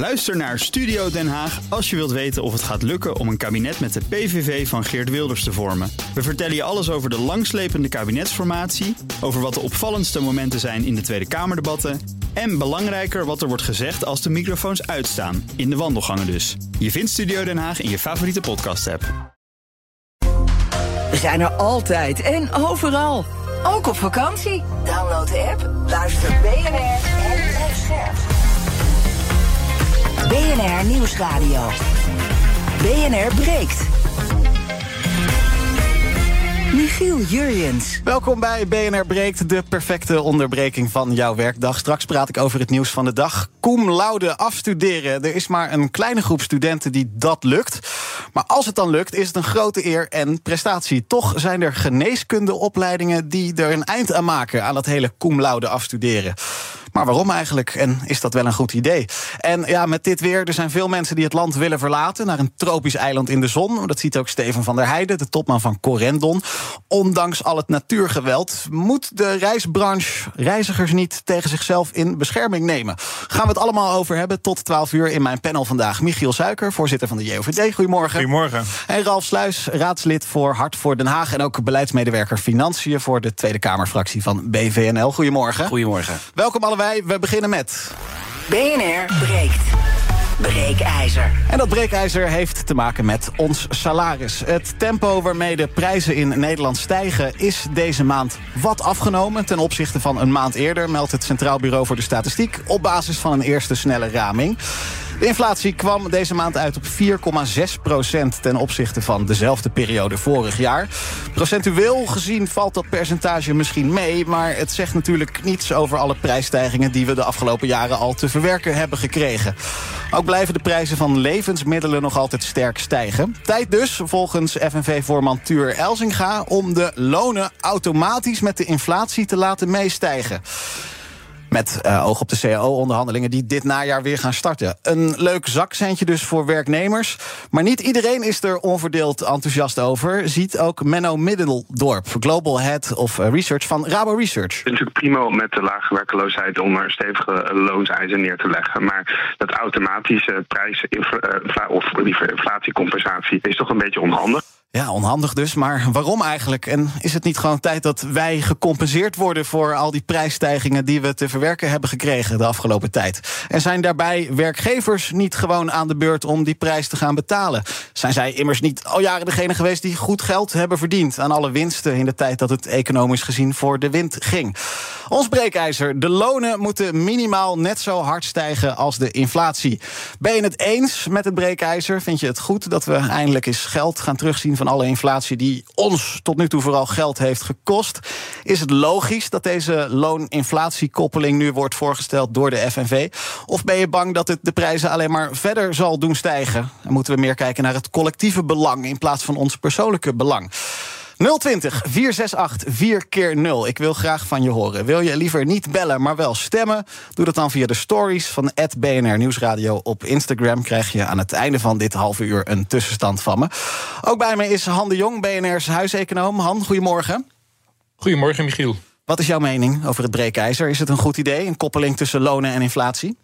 Luister naar Studio Den Haag als je wilt weten of het gaat lukken om een kabinet met de PVV van Geert Wilders te vormen. We vertellen je alles over de langslepende kabinetsformatie, over wat de opvallendste momenten zijn in de Tweede Kamerdebatten en belangrijker wat er wordt gezegd als de microfoons uitstaan, in de wandelgangen dus. Je vindt Studio Den Haag in je favoriete podcast-app. We zijn er altijd en overal. Ook op vakantie. Download de app, luister BNR en blijf. BNR Nieuwsradio. BNR breekt. Michiel Jurjens. Welkom bij BNR Breekt, de perfecte onderbreking van jouw werkdag. Straks praat ik over het nieuws van de dag. Cum laude afstuderen. Er is maar een kleine groep studenten die dat lukt. Maar als het dan lukt, is het een grote eer en prestatie. Toch zijn er geneeskundeopleidingen die er een eind aan maken... aan dat hele cum laude afstuderen. Maar waarom eigenlijk? En is dat wel een goed idee? En ja, met dit weer, er zijn veel mensen die het land willen verlaten... naar een tropisch eiland in de zon. Dat ziet ook Steven van der Heijden, de topman van Corendon. Ondanks al het natuurgeweld moet de reisbranche reizigers niet tegen zichzelf in bescherming nemen. Gaan we het allemaal over hebben tot 12 uur in mijn panel vandaag. Michiel Suiker, voorzitter van de JOVD. Goedemorgen. Goedemorgen. En Ralf Sluis, raadslid voor Hart voor Den Haag... en ook beleidsmedewerker Financiën voor de Tweede Kamerfractie van BVNL. Goedemorgen. Goedemorgen. Welkom allebei. We beginnen met... BNR breekt. Breekijzer. En dat breekijzer heeft te maken met ons salaris. Het tempo waarmee de prijzen in Nederland stijgen is deze maand wat afgenomen ten opzichte van een maand eerder, meldt het Centraal Bureau voor de Statistiek op basis van een eerste snelle raming. De inflatie kwam deze maand uit op 4,6 procent ten opzichte van dezelfde periode vorig jaar. Procentueel gezien valt dat percentage misschien mee, maar het zegt natuurlijk niets over alle prijsstijgingen die we de afgelopen jaren al te verwerken hebben gekregen. Ook blijven de prijzen van levensmiddelen nog altijd sterk stijgen. Tijd dus, volgens FNV-voorman Tuur Elzinga, om de lonen automatisch met de inflatie te laten meestijgen. Met uh, oog op de CAO-onderhandelingen die dit najaar weer gaan starten. Een leuk zakcentje dus voor werknemers. Maar niet iedereen is er onverdeeld enthousiast over. Ziet ook Menno Middeldorp, Global Head of Research van Rabo Research. Het is natuurlijk prima om met de lage werkeloosheid om er stevige loonseisen neer te leggen. Maar dat automatische prijs- of inflatiecompensatie is toch een beetje onhandig. Ja, onhandig dus. Maar waarom eigenlijk? En is het niet gewoon tijd dat wij gecompenseerd worden voor al die prijsstijgingen die we te verwerken hebben gekregen de afgelopen tijd? En zijn daarbij werkgevers niet gewoon aan de beurt om die prijs te gaan betalen? Zijn zij immers niet al jaren degene geweest die goed geld hebben verdiend aan alle winsten in de tijd dat het economisch gezien voor de wind ging? Ons breekijzer: de lonen moeten minimaal net zo hard stijgen als de inflatie. Ben je het eens met het breekijzer? Vind je het goed dat we eindelijk eens geld gaan terugzien? Van alle inflatie die ons tot nu toe vooral geld heeft gekost. Is het logisch dat deze looninflatiekoppeling nu wordt voorgesteld door de FNV? Of ben je bang dat het de prijzen alleen maar verder zal doen stijgen? Dan moeten we meer kijken naar het collectieve belang in plaats van ons persoonlijke belang. 020 468 4 keer 0. Ik wil graag van je horen. Wil je liever niet bellen, maar wel stemmen? Doe dat dan via de stories van BNR Nieuwsradio op Instagram. Krijg je aan het einde van dit halve uur een tussenstand van me. Ook bij me is Han de Jong, BNR's huiseconoom. Han, goedemorgen. Goedemorgen, Michiel. Wat is jouw mening over het breekijzer? Is het een goed idee, een koppeling tussen lonen en inflatie?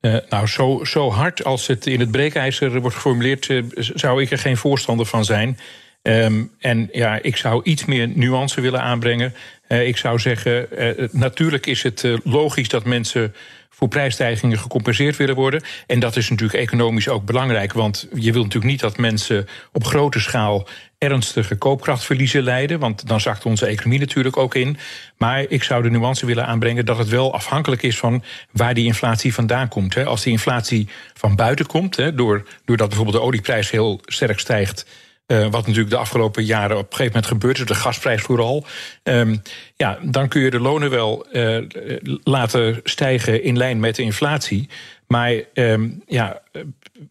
Uh, nou, zo, zo hard als het in het breekijzer wordt geformuleerd, uh, zou ik er geen voorstander van zijn. Um, en ja, ik zou iets meer nuance willen aanbrengen. Uh, ik zou zeggen, uh, natuurlijk is het uh, logisch dat mensen voor prijsstijgingen gecompenseerd willen worden. En dat is natuurlijk economisch ook belangrijk. Want je wilt natuurlijk niet dat mensen op grote schaal ernstige koopkrachtverliezen lijden. Want dan zakt onze economie natuurlijk ook in. Maar ik zou de nuance willen aanbrengen dat het wel afhankelijk is van waar die inflatie vandaan komt. Als die inflatie van buiten komt, doordat bijvoorbeeld de olieprijs heel sterk stijgt uh, wat natuurlijk de afgelopen jaren op een gegeven moment gebeurt, is de gasprijs vooral. Um, ja, dan kun je de lonen wel uh, laten stijgen in lijn met de inflatie. Maar um, ja,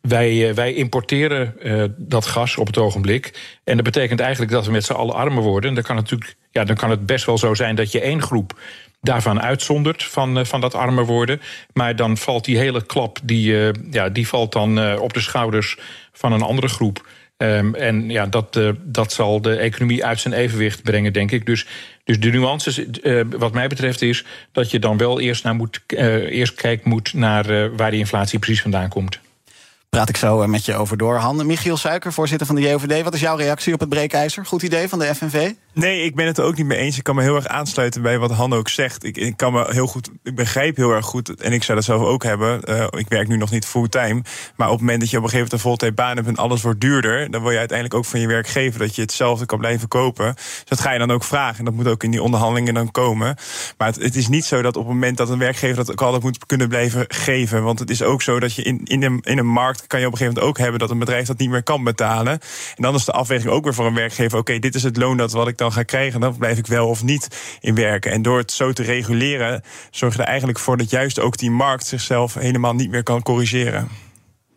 wij, wij importeren dat gas op het ogenblik. En dat betekent eigenlijk dat we met z'n allen armer worden. En dan kan, het natuurlijk, ja, dan kan het best wel zo zijn dat je één groep daarvan uitzondert, van, van dat armer worden. Maar dan valt die hele klap, die, ja, die valt dan op de schouders van een andere groep. Ehm, en ja, dat, dat zal de economie uit zijn evenwicht brengen, denk ik. Dus, dus de nuances, wat mij betreft, is dat je dan wel eerst, naar moet, eerst kijken moet naar waar die inflatie precies vandaan komt praat ik zo met je over door. Han, Michiel Suiker, voorzitter van de JOVD. Wat is jouw reactie op het breekijzer? Goed idee van de FNV? Nee, ik ben het er ook niet mee eens. Ik kan me heel erg aansluiten bij wat Han ook zegt. Ik, kan me heel goed, ik begrijp heel erg goed, en ik zou dat zelf ook hebben. Uh, ik werk nu nog niet fulltime. Maar op het moment dat je op een gegeven moment een voltijd baan hebt en alles wordt duurder, dan wil je uiteindelijk ook van je werkgever dat je hetzelfde kan blijven kopen. Dus dat ga je dan ook vragen. En dat moet ook in die onderhandelingen dan komen. Maar het, het is niet zo dat op het moment dat een werkgever dat ook altijd moet kunnen blijven geven. Want het is ook zo dat je in, in, een, in een markt kan je op een gegeven moment ook hebben dat een bedrijf dat niet meer kan betalen. En dan is de afweging ook weer voor een werkgever: oké, dit is het loon dat wat ik dan ga krijgen, dan blijf ik wel of niet in werken. En door het zo te reguleren, zorg je er eigenlijk voor dat juist ook die markt zichzelf helemaal niet meer kan corrigeren.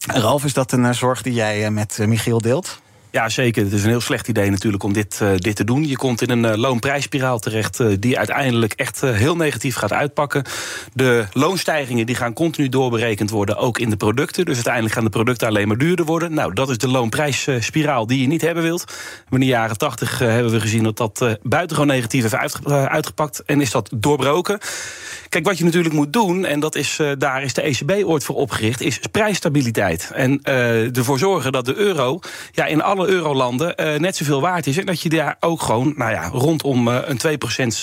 Ralf, is dat een eh, zorg die jij eh, met eh, Michiel deelt? Ja, zeker. Het is een heel slecht idee natuurlijk om dit, uh, dit te doen. Je komt in een uh, loonprijsspiraal terecht uh, die uiteindelijk echt heel negatief gaat uitpakken. De loonstijgingen die gaan continu doorberekend worden, ook in de producten. Dus uiteindelijk gaan de producten alleen maar duurder worden. Nou, dat is de loonprijsspiraal die je niet hebben wilt. In de jaren 80 hebben we gezien dat dat buitengewoon negatief heeft uitgepakt en is dat doorbroken. Kijk, wat je natuurlijk moet doen, en dat is, daar is de ECB ooit voor opgericht, is prijsstabiliteit. En ervoor zorgen dat de euro ja, in alle alle eurolanden uh, net zoveel waard is. En dat je daar ook gewoon nou ja, rondom uh, een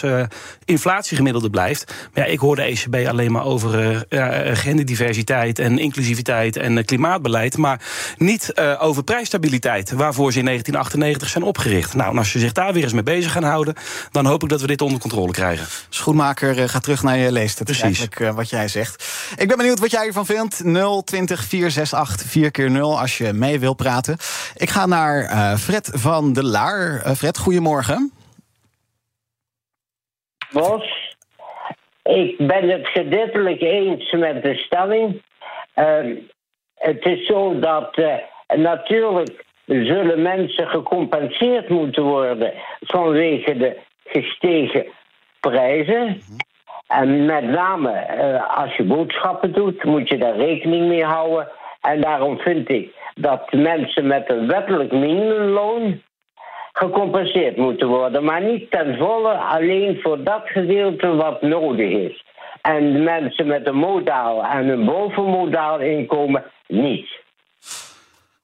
2% uh, inflatiegemiddelde blijft. Maar ja, ik hoor de ECB alleen maar over genderdiversiteit en inclusiviteit en klimaatbeleid. Maar niet over prijsstabiliteit, waarvoor ze in 1998 zijn opgericht. Nou, en als je zich daar weer eens mee bezig gaan houden, dan hoop ik dat we dit onder controle krijgen. Schoenmaker, ga terug naar je leest. Dat Precies. is eigenlijk wat jij zegt. Ik ben benieuwd wat jij ervan vindt. 020 468 4 keer 0 als je mee wil praten. Ik ga naar uh, Fred van de Laar. Uh, Fred, goedemorgen. Bos, ik ben het gedeeltelijk eens met de stelling. Uh, het is zo dat uh, natuurlijk zullen mensen gecompenseerd moeten worden vanwege de gestegen prijzen. En met name als je boodschappen doet, moet je daar rekening mee houden. En daarom vind ik dat mensen met een wettelijk minimumloon gecompenseerd moeten worden. Maar niet ten volle alleen voor dat gedeelte wat nodig is. En mensen met een modaal en een bovenmodaal inkomen niet.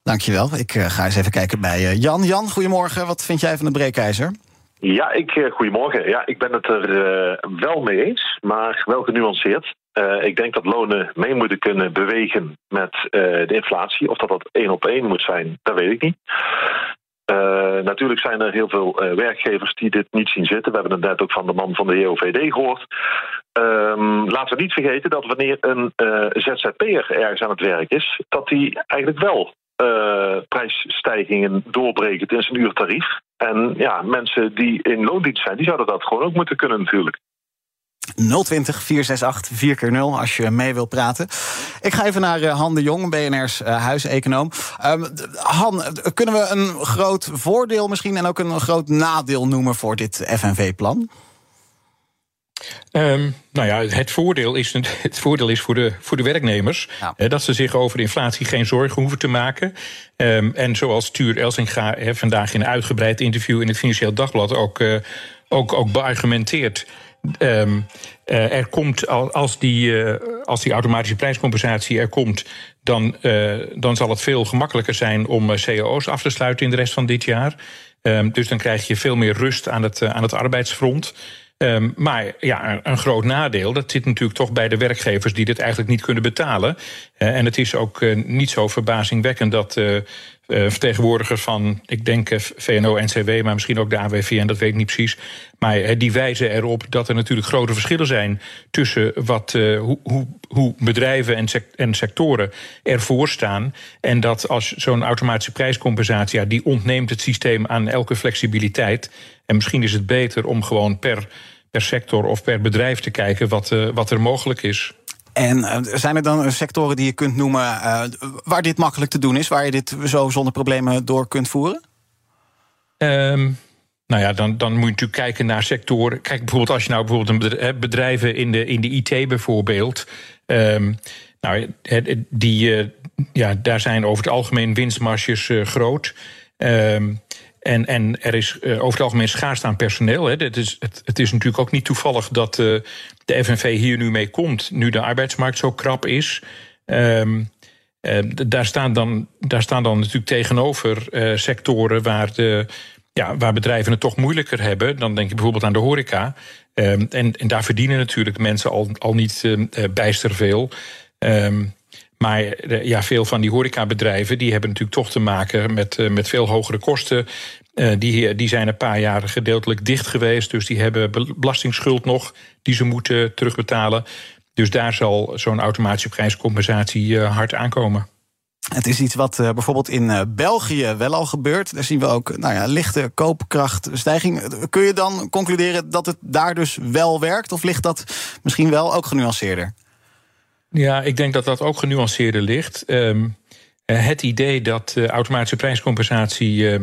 Dankjewel. Ik uh, ga eens even kijken bij uh, Jan. Jan, goedemorgen. Wat vind jij van de breekijzer? Ja, ik, uh, goedemorgen. Ja, ik ben het er wel mee eens, maar wel genuanceerd. Uh, ik denk dat lonen mee moeten kunnen bewegen met uh, de inflatie. Of dat dat één op één moet zijn, dat weet ik niet. Uh, natuurlijk zijn er heel veel werkgevers die dit niet zien zitten. We hebben het net ook van de man van de JOVD gehoord. Um, laten we niet vergeten dat wanneer een ZZP'er ergens aan het werk is, dat die eigenlijk wel prijsstijgingen doorbrekent in zijn uurtarief. En ja, mensen die in loondienst zijn, die zouden dat gewoon ook moeten kunnen natuurlijk. 020 468 4 keer 0 als je mee wilt praten. Ik ga even naar uh, Han de Jong, BNR's uh, huiseconoom. Um, Han, kunnen we een groot voordeel misschien en ook een groot nadeel noemen voor dit FNV-plan? Um, nou ja, het voordeel is, het voordeel is voor, de, voor de werknemers ja. dat ze zich over inflatie geen zorgen hoeven te maken. Um, en zoals Stuur Elsinga vandaag in een uitgebreid interview in het Financieel Dagblad ook, uh, ook, ook beargumenteert. Um, uh, er komt, als die, uh, als die automatische prijscompensatie er komt, dan, uh, dan zal het veel gemakkelijker zijn om cao's af te sluiten in de rest van dit jaar. Um, dus dan krijg je veel meer rust aan het, aan het arbeidsfront. Um, maar ja, een groot nadeel, dat zit natuurlijk toch bij de werkgevers die dit eigenlijk niet kunnen betalen. En het is ook niet zo verbazingwekkend dat vertegenwoordigers van, ik denk VNO, NCW, maar misschien ook de AWVN, dat weet ik niet precies. Maar die wijzen erop dat er natuurlijk grote verschillen zijn tussen wat, hoe, hoe, hoe, bedrijven en, sect en sectoren ervoor staan. En dat als zo'n automatische prijscompensatie, ja, die ontneemt het systeem aan elke flexibiliteit. En misschien is het beter om gewoon per per sector of per bedrijf te kijken wat, uh, wat er mogelijk is. En uh, zijn er dan sectoren die je kunt noemen uh, waar dit makkelijk te doen is, waar je dit zo zonder problemen door kunt voeren? Um, nou ja, dan, dan moet je natuurlijk kijken naar sectoren. Kijk, bijvoorbeeld als je nou bijvoorbeeld bedrijven in de, in de IT bijvoorbeeld. Um, nou, die, ja, daar zijn over het algemeen winstmarges groot. Ehm, en, en er is over het algemeen schaarste aan personeel. Hè. Het, is, het, het, is natuurlijk ook niet toevallig dat de FNV hier nu mee komt, nu de arbeidsmarkt zo krap is. Um, daar, staan dan, daar staan dan natuurlijk tegenover sectoren waar de ja, waar bedrijven het toch moeilijker hebben. Dan denk je bijvoorbeeld aan de horeca. Um, en, en daar verdienen natuurlijk mensen al, al niet uh, bijster veel. Um, maar uh, ja, veel van die horecabedrijven die hebben natuurlijk toch te maken met, uh, met veel hogere kosten. die, die zijn een paar jaren gedeeltelijk dicht geweest. Dus die hebben belastingsschuld nog die ze moeten terugbetalen. Dus daar zal zo'n automatische prijscompensatie hard aankomen. Het is iets wat uh, bijvoorbeeld in uh, België wel al gebeurt. Daar zien we ook nou ja, lichte koopkrachtstijging. Kun je dan concluderen dat het daar dus wel werkt? Of ligt dat misschien wel ook genuanceerder? Ja, ik denk dat dat ook genuanceerder ligt. Um, het idee dat automatische prijscompensatie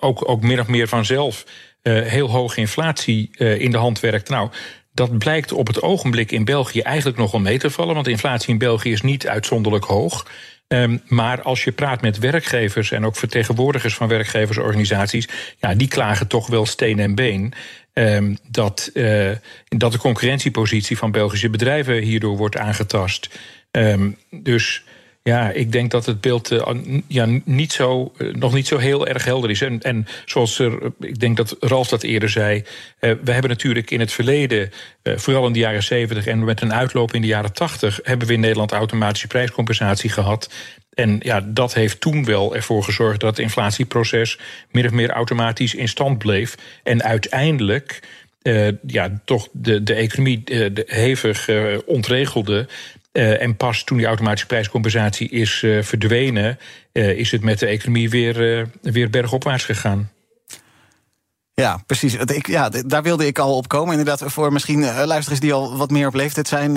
ook, ook min of meer vanzelf heel hoge inflatie in de hand werkt. Nou, dat blijkt op het ogenblik in België eigenlijk nogal mee te vallen. Want inflatie in België is niet uitzonderlijk hoog. Um, maar als je praat met werkgevers en ook vertegenwoordigers van werkgeversorganisaties, ja, die klagen toch wel steen en been. Um, dat, uh, dat de concurrentiepositie van Belgische bedrijven hierdoor wordt aangetast. Um, dus ja, ik denk dat het beeld uh, ja, niet zo, uh, nog niet zo heel erg helder is. En, en zoals er, ik denk dat Ralf dat eerder zei. We hebben natuurlijk in het verleden, vooral in de jaren 70 en met een uitloop in de jaren 80, hebben we in Nederland automatische prijscompensatie gehad. En ja, dat heeft toen wel ervoor gezorgd dat het inflatieproces min of meer automatisch in stand bleef. En uiteindelijk. Ja, toch de, de economie hevig ontregelde. Uh, en pas toen die automatische prijscompensatie is uh, verdwenen, uh, is het met de economie weer, weer bergopwaarts gegaan. Ja, precies. Ik, ja, daar wilde ik al op komen. Inderdaad, voor misschien luisteraars die al wat meer op leeftijd zijn.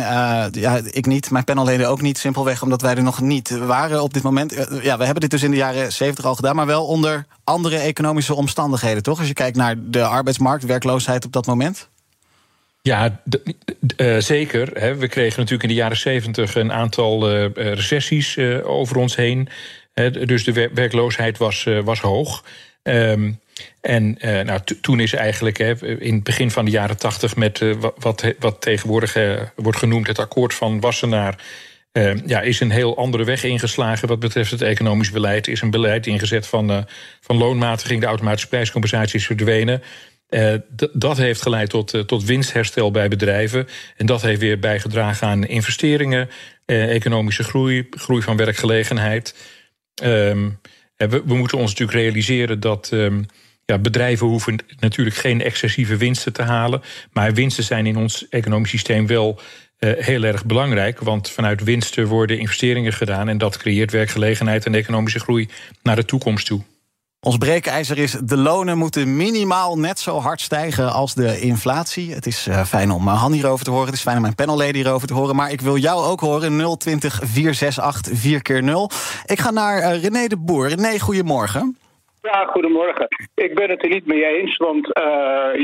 ja, ik niet, mijn panelleden ook niet. Simpelweg omdat wij er nog niet waren op dit moment. ja, we hebben dit dus in de jaren 70 al gedaan, maar wel onder andere economische omstandigheden, toch? Als je kijkt naar de arbeidsmarkt, werkloosheid op dat moment. Ja, uh, zeker. Hè. We kregen natuurlijk in de jaren zeventig een aantal uh, recessies uh, over ons heen. dus de werkloosheid was, was hoog. Um, en nou, toen is eigenlijk hè, in het begin van de jaren tachtig met wat, wat tegenwoordig wordt genoemd het akkoord van Wassenaar. ja, is een heel andere weg ingeslagen wat betreft het economisch beleid. Is een beleid ingezet van, van loonmatiging. De automatische prijscompensatie is verdwenen. Uh, dat heeft geleid tot, uh, tot winstherstel bij bedrijven. En dat heeft weer bijgedragen aan investeringen, uh, economische groei, groei van werkgelegenheid. Um, we, we, moeten ons natuurlijk realiseren dat. Um, ja, bedrijven hoeven natuurlijk geen excessieve winsten te halen. Maar winsten zijn in ons economisch systeem wel heel erg belangrijk. Want vanuit winsten worden investeringen gedaan. En dat creëert werkgelegenheid en economische groei naar de toekomst toe. Ons breekijzer is: de lonen moeten minimaal net zo hard stijgen als de inflatie. Het is uh, fijn om Han hierover te horen. Het is fijn om mijn panelleden hierover te horen. Maar ik wil jou ook horen: 020 468 4 keer 0 Ik ga naar uh, René de Boer. René, goedemorgen. Ja, goedemorgen. Ik ben het er niet mee eens, want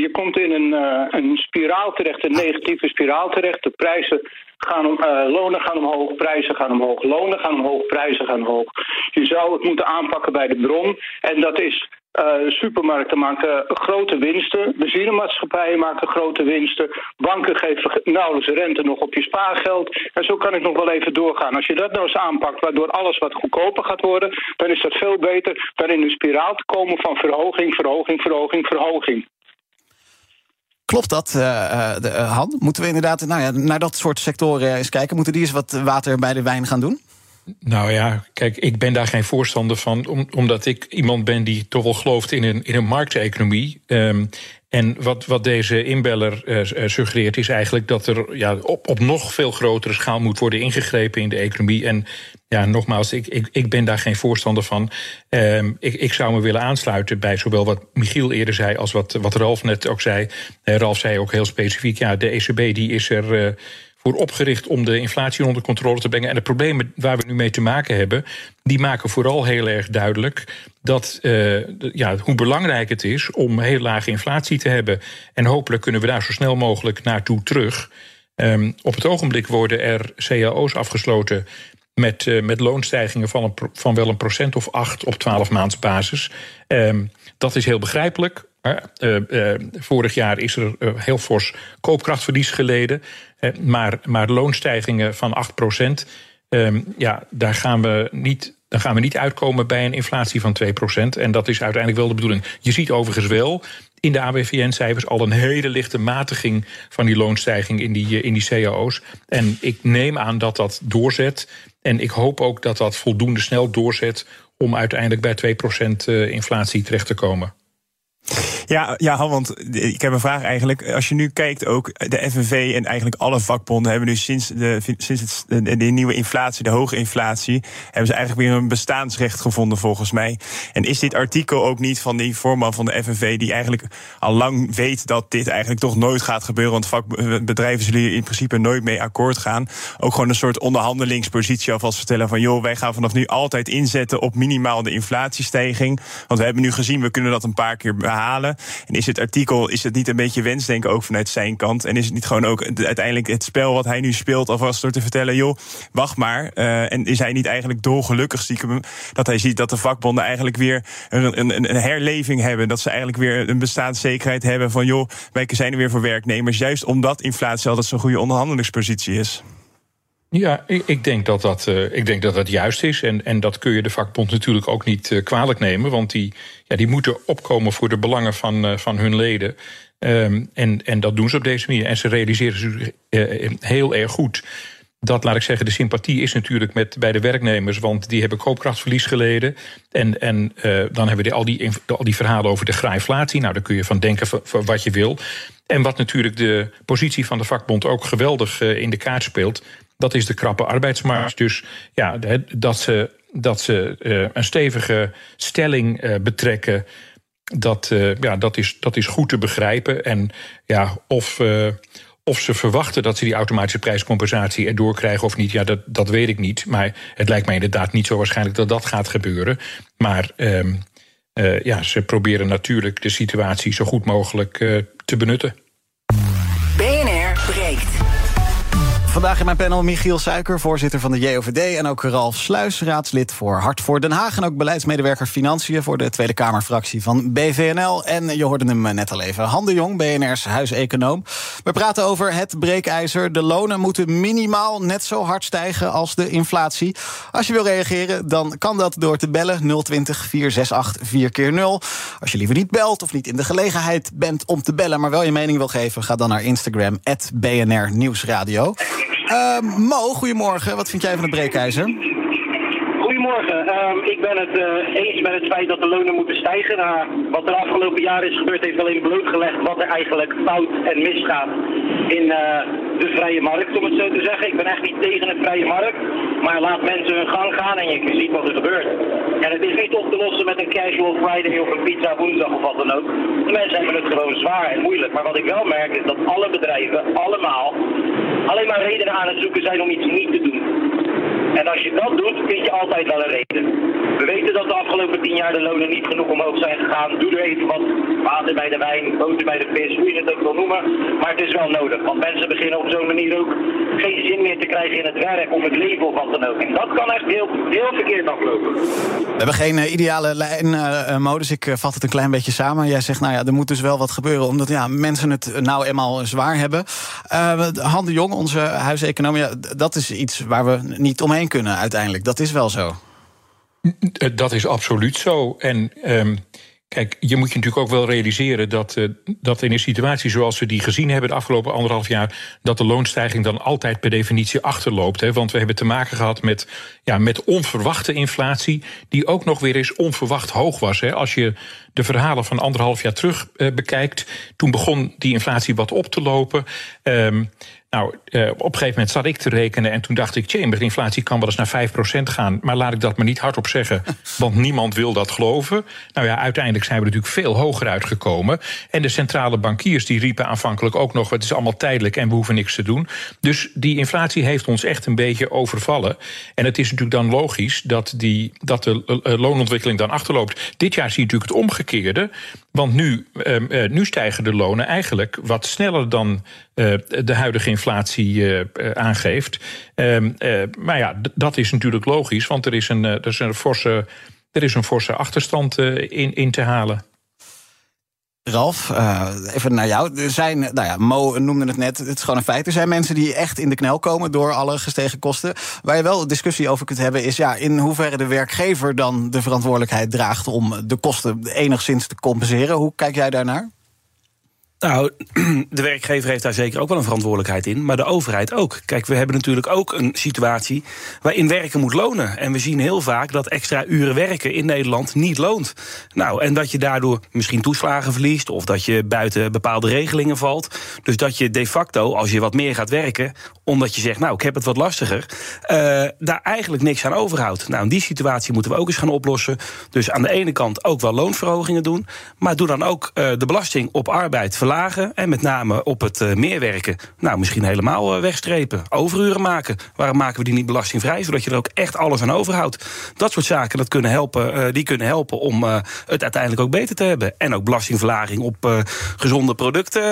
je komt in een, een spiraal terecht, een negatieve spiraal terecht. De prijzen uh, lonen gaan omhoog, prijzen gaan omhoog, lonen gaan omhoog, prijzen gaan omhoog. Je zou het moeten aanpakken bij de bron. En dat is uh, supermarkten maken grote winsten. Benzinemaatschappijen maken grote winsten. Banken geven nauwelijks rente nog op je spaargeld. En zo kan ik nog wel even doorgaan. Als je dat nou eens aanpakt, waardoor alles wat goedkoper gaat worden, dan is dat veel beter dan in een spiraal te komen van verhoging, verhoging, verhoging, verhoging. Klopt dat, uh, de, uh, Han? Moeten we inderdaad nou ja, naar dat soort sectoren eens kijken? Moeten die eens wat water bij de wijn gaan doen? Nou ja, kijk, ik ben daar geen voorstander van, omdat ik iemand ben die toch wel gelooft in een, in een markteconomie. Um, en wat, wat deze inbeller uh, suggereert is eigenlijk dat er ja, op, op nog veel grotere schaal moet worden ingegrepen in de economie. En ja, nogmaals, ik, ik, ik ben daar geen voorstander van. Um, ik, ik zou me willen aansluiten bij zowel wat Michiel eerder zei als wat, wat Ralf net ook zei. Uh, Ralf zei ook heel specifiek, ja, de ECB die is er voor opgericht om de inflatie onder controle te brengen. En de problemen waar we nu mee te maken hebben, die maken vooral heel erg duidelijk dat, uh, ja, hoe belangrijk het is om heel lage inflatie te hebben. En hopelijk kunnen we daar zo snel mogelijk naartoe terug. Um, op het ogenblik worden er cao's afgesloten met, uh, met loonstijgingen van, van wel een procent of acht op 12 maandsbasis. Um, dat is heel begrijpelijk. Uh, vorig jaar is er heel fors koopkrachtverlies geleden. Maar, maar loonstijgingen van 8 procent, um, ja, daar gaan we niet dan gaan we niet uitkomen bij een inflatie van 2%. En dat is uiteindelijk wel de bedoeling. Je ziet overigens wel in de ABVN-cijfers al een hele lichte matiging van die loonstijging in die, in die cao's. En ik neem aan dat dat doorzet. En ik hoop ook dat dat voldoende snel doorzet om uiteindelijk bij 2% inflatie terecht te komen. Ja, ja, want ik heb een vraag eigenlijk. Als je nu kijkt ook, de FNV en eigenlijk alle vakbonden hebben nu sinds, de, sinds het, de, nieuwe inflatie, de hoge inflatie, hebben ze eigenlijk weer een bestaansrecht gevonden volgens mij. En is dit artikel ook niet van die voorman van de FNV, die eigenlijk al lang weet dat dit eigenlijk toch nooit gaat gebeuren, want vakbedrijven zullen hier in principe nooit mee akkoord gaan. Ook gewoon een soort onderhandelingspositie alvast vertellen van joh, wij gaan vanaf nu altijd inzetten op minimaal de inflatiestijging. Want we hebben nu gezien, we kunnen dat een paar keer behalen. En is het artikel, is het niet een beetje wensdenken ook vanuit zijn kant? En is het niet gewoon ook uiteindelijk het spel wat hij nu speelt, alvast door te vertellen, joh, wacht maar. Uh, en is hij niet eigenlijk dolgelukkig stiekem dat hij ziet dat de vakbonden eigenlijk weer een, een, een herleving hebben? Dat ze eigenlijk weer een bestaanszekerheid hebben van, joh, wij zijn er weer voor werknemers. Juist omdat inflatie altijd zo'n goede onderhandelingspositie is. Ja, ik, denk dat dat, uh, ik denk dat dat juist is. En, en dat kun je de vakbond natuurlijk ook niet uh, kwalijk nemen. Want die, ja, die moeten opkomen voor de belangen van, uh, van hun leden. Um, en, en dat doen ze op deze manier. En ze realiseren zich heel erg goed. Dat, laat ik zeggen, de sympathie is natuurlijk met, bij de werknemers, want die hebben koopkrachtverlies geleden. En, en dan hebben we al die, al die verhalen over de graaiflatie. Nou, daar kun je van denken wat je wil. En wat natuurlijk de positie van de vakbond ook geweldig in de kaart speelt dat is de krappe arbeidsmarkt. Dus ja, dat ze, dat ze uh, een stevige stelling uh, betrekken. Dat, uh, ja, dat, is, dat is goed te begrijpen. En ja, of, of ze verwachten dat ze die automatische prijscompensatie erdoor krijgen of niet, ja, dat, dat weet ik niet. Maar het lijkt mij inderdaad niet zo waarschijnlijk dat dat gaat gebeuren. Maar ehm, ja, ze proberen natuurlijk de situatie zo goed mogelijk te benutten. Vandaag in mijn panel Michiel Suiker, voorzitter van de JOVD... en ook Ralf Sluis, raadslid voor Hart voor Den Haag... en ook beleidsmedewerker Financiën voor de Tweede Kamerfractie van BVNL. En je hoorde hem net al even, Han de Jong, BNR's huiseconoom. We praten over het breekijzer. De lonen moeten minimaal net zo hard stijgen als de inflatie. Als je wil reageren, dan kan dat door te bellen 020 468 4 keer 0 Als je liever niet belt of niet in de gelegenheid bent om te bellen... maar wel je mening wil geven, ga dan naar Instagram, BNR Nieuwsradio. Uh, Mo, goedemorgen. Wat vind jij van het breekijzer? Goedemorgen. Uh, ik ben het uh, eens met het feit dat de lonen moeten stijgen. Nou, wat er afgelopen jaren is gebeurd, heeft alleen blootgelegd wat er eigenlijk fout en misgaat in uh, de vrije markt, om het zo te zeggen. Ik ben echt niet tegen de vrije markt, maar laat mensen hun gang gaan en je ziet wat er gebeurt. En het is niet op te lossen met een casual Friday of een pizza woensdag of wat dan ook. De mensen hebben het gewoon zwaar en moeilijk. Maar wat ik wel merk is dat alle bedrijven, allemaal, alleen maar redenen aan het zoeken zijn om iets niet te doen. En als je dat doet, vind je altijd wel een reden. We weten dat de afgelopen tien jaar de lonen niet genoeg omhoog zijn gegaan. Doe er even wat water bij de wijn, boter bij de vis, hoe je het ook wil noemen. Maar het is wel nodig, want mensen beginnen op zo'n manier ook geen zin meer te krijgen in het werk of het leven of wat dan ook. En dat kan echt heel, heel verkeerd aflopen. We hebben geen uh, ideale lijnmodus. Uh, ik uh, vat het een klein beetje samen. Jij zegt, nou ja, er moet dus wel wat gebeuren, omdat ja, mensen het nou eenmaal zwaar hebben. Han de Jong, onze huiseconoom, ja, dat is iets waar we niet omheen kunnen uiteindelijk. Dat is wel zo. Dat is absoluut zo. En um, kijk, je moet je natuurlijk ook wel realiseren dat, uh, dat in een situatie zoals we die gezien hebben de afgelopen anderhalf jaar, dat de loonstijging dan altijd per definitie achterloopt. Hè? Want we hebben te maken gehad met, ja, met onverwachte inflatie, die ook nog weer eens onverwacht hoog was. Hè? Als je de verhalen van anderhalf jaar terug uh, bekijkt, toen begon die inflatie wat op te lopen. Um, nou, uh, op een gegeven moment zat ik te rekenen en toen dacht ik, de inflatie kan wel eens naar 5% gaan. Maar laat ik dat maar niet hardop zeggen, want niemand wil dat geloven. Nou ja, uiteindelijk zijn we natuurlijk veel hoger uitgekomen. En de centrale bankiers die riepen aanvankelijk ook nog, het is allemaal tijdelijk en we hoeven niks te doen. Dus die inflatie heeft ons echt een beetje overvallen. En het is natuurlijk dan logisch dat, die, dat de loonontwikkeling dan achterloopt. Dit jaar zie je natuurlijk het omgekeerde. Want nu, ehm, eh, nu stijgen de lonen eigenlijk wat sneller dan eh, de huidige inflatie eh, aangeeft. Ehm, maar ja, dat is natuurlijk logisch, want er is een, er is een, forse, er is een forse achterstand in, in te halen. Ralf, uh, even naar jou. Er zijn, nou ja, Mo noemde het net, het is gewoon een feit. Er zijn mensen die echt in de knel komen door alle gestegen kosten. Waar je wel discussie over kunt hebben, is ja, in hoeverre de werkgever dan de verantwoordelijkheid draagt om de kosten enigszins te compenseren. Hoe kijk jij daarnaar? Nou, de werkgever heeft daar zeker ook wel een verantwoordelijkheid in, maar de overheid ook. Kijk, we hebben natuurlijk ook een situatie waarin werken moet lonen. En we zien heel vaak dat extra uren werken in Nederland niet loont. Nou, en dat je daardoor misschien toeslagen verliest of dat je buiten bepaalde regelingen valt. Dus dat je de facto, als je wat meer gaat werken, omdat je zegt, nou, ik heb het wat lastiger, uh, daar eigenlijk niks aan overhoudt. Nou, in die situatie moeten we ook eens gaan oplossen. Dus aan de ene kant ook wel loonverhogingen doen, maar doe dan ook uh, de belasting op arbeid verlagen. En met name op het uh, meerwerken, nou, misschien helemaal wegstrepen. Overuren maken. Waarom maken we die niet belastingvrij, zodat je er ook echt alles aan overhoudt? Dat soort zaken, dat kunnen helpen, die kunnen helpen om het uiteindelijk ook beter te hebben. En ook belastingverlaging op gezonde producten.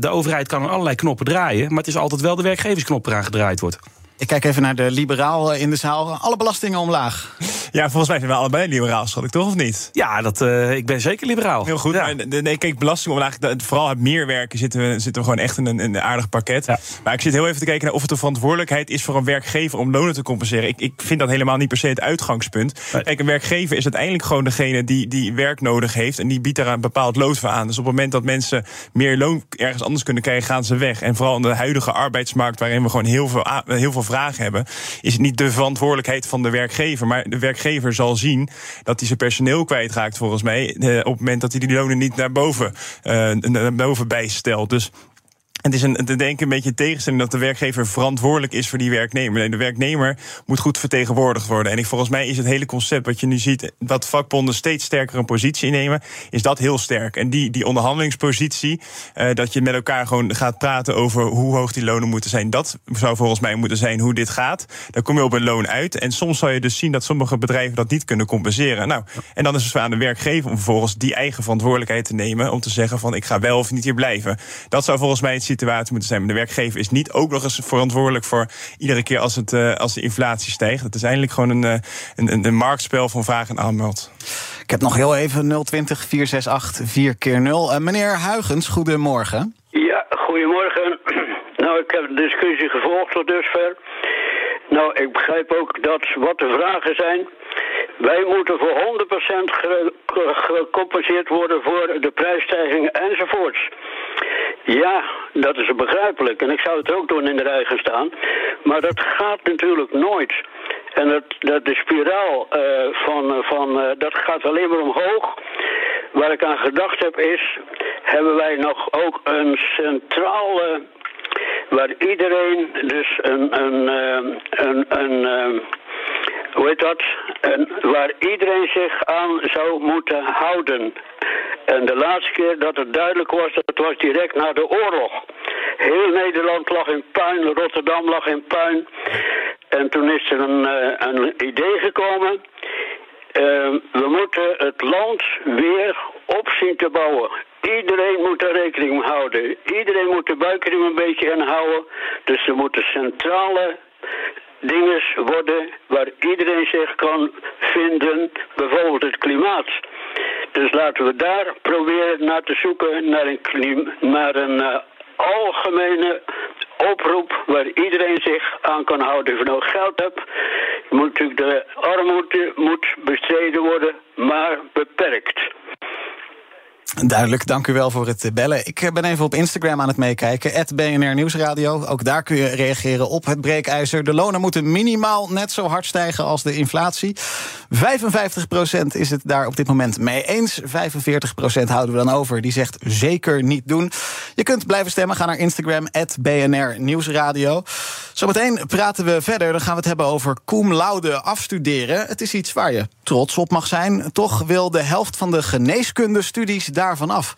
de overheid kan aan allerlei knoppen draaien, maar het is altijd wel de werkgever gegevensknop eraan gedraaid wordt. Ik kijk even naar de liberaal in de zaal. Alle belastingen omlaag. Ja, volgens mij zijn we allebei liberaal, schat ik toch, of niet? Ja, dat, uh, ik ben zeker liberaal. Heel goed. Ja. Nee, kijk, belasting omlaag, vooral het meerwerken zitten we, zitten we gewoon echt in een, een aardig pakket. Ja. Maar ik zit heel even te kijken naar of het een verantwoordelijkheid is voor een werkgever om lonen te compenseren. Ik, ik vind dat helemaal niet per se het uitgangspunt. Kijk, een werkgever is uiteindelijk gewoon degene die, die werk nodig heeft en die biedt daar een bepaald lood voor aan. Dus op het moment dat mensen meer loon ergens anders kunnen krijgen, gaan ze weg. En vooral in de huidige arbeidsmarkt, waarin we gewoon heel veel, heel veel vragen hebben, is het niet de verantwoordelijkheid van de werkgever. Maar de werkgever zal zien dat hij zijn personeel kwijtraakt, volgens mij. op het moment dat hij die lonen niet naar boven, uh, naar boven bijstelt. Dus het is een, te denken een beetje tegenstelling dat de werkgever verantwoordelijk is voor die werknemer. Nee, de werknemer moet goed vertegenwoordigd worden. En ik, volgens mij is het hele concept wat je nu ziet, dat vakbonden steeds sterker een positie innemen, is dat heel sterk. En die, die onderhandelingspositie, uh, dat je met elkaar gewoon gaat praten over hoe hoog die lonen moeten zijn, dat zou volgens mij moeten zijn hoe dit gaat. Dan kom je op een loon uit. En soms zal je dus zien dat sommige bedrijven dat niet kunnen compenseren. Nou, en dan is het aan de werkgever om vervolgens die eigen verantwoordelijkheid te nemen om te zeggen van ik ga wel of niet hier blijven. Dat zou volgens mij het situatie moeten zijn. Maar de werkgever is niet ook nog eens verantwoordelijk voor iedere keer als, het, uh, als de inflatie stijgt. Het is eigenlijk gewoon een, uh, een, een, marktspel van vraag en aanbod. Ik heb nog heel even 020 468 4 keer 0. Uh, meneer Huigens, goedemorgen. Ja, goedemorgen. Nou, ik heb de discussie gevolgd tot dusver. Nou, ik begrijp ook dat wat de vragen zijn. Wij moeten voor 100% gecompenseerd worden voor de prijsstijgingen enzovoorts. Ja, dat is begrijpelijk. En ik zou het ook doen in de rij gaan staan. Maar dat gaat natuurlijk nooit. En dat, dat de spiraal uh, van, van uh, dat gaat alleen maar omhoog. Waar ik aan gedacht heb is, hebben wij nog ook een centrale waar iedereen dus een, een, uh, een, een hoe heet dat? En waar iedereen zich aan zou moeten houden. En de laatste keer dat het duidelijk was, dat was direct na de oorlog. Heel Nederland lag in puin, Rotterdam lag in puin. En toen is er een, uh, een idee gekomen. Uh, we moeten het land weer op zien te bouwen. Iedereen moet daar rekening mee houden. Iedereen moet de buikriem een beetje inhouden. Dus er moeten centrale dingen worden waar iedereen zich kan vinden, bijvoorbeeld het klimaat. Dus laten we daar proberen naar te zoeken naar een, een uh, algemene oproep waar iedereen zich aan kan houden. Als je nou geld hebt, moet natuurlijk de armoede moet bestreden worden, maar beperkt. Duidelijk, dank u wel voor het bellen. Ik eh, ben even op Instagram aan het meekijken. BNR Nieuwsradio. Ook daar kun je reageren op het breekijzer. De lonen moeten minimaal net zo hard stijgen als de inflatie. 55% is het daar op dit moment mee eens. 45% houden we dan over. Die zegt zeker niet doen. Je kunt blijven stemmen. Ga naar Instagram, BNR Nieuwsradio. Zometeen praten we verder. Dan gaan we het hebben over cum laude afstuderen. Het is iets waar je trots op mag zijn. Toch wil de helft van de geneeskundestudies daarvan af.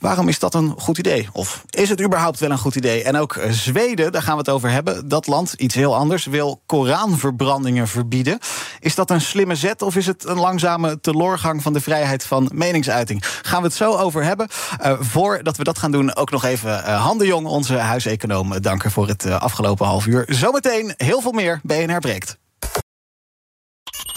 Waarom is dat een goed idee? Of is het überhaupt wel een goed idee? En ook Zweden, daar gaan we het over hebben. Dat land, iets heel anders, wil Koranverbrandingen verbieden. Is dat een slimme zet of is het een langzame teloorgang van de vrijheid van meningsuiting? Gaan we het zo over hebben. Uh, voordat we dat gaan doen, ook nog even uh, Han de Jong, onze huiseconoom, danken voor het afgelopen half uur. Zometeen heel veel meer BNR breekt.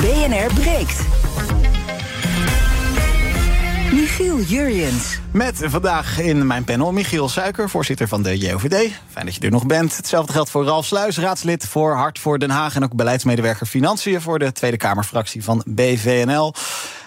BNR breekt. Michiel Jurjens. Met vandaag in mijn panel Michiel Suiker, voorzitter van de JOVD. Fijn dat je er nog bent. Hetzelfde geldt voor Ralf Sluis, raadslid voor Hart voor Den Haag... en ook beleidsmedewerker Financiën voor de Tweede Kamerfractie van BVNL.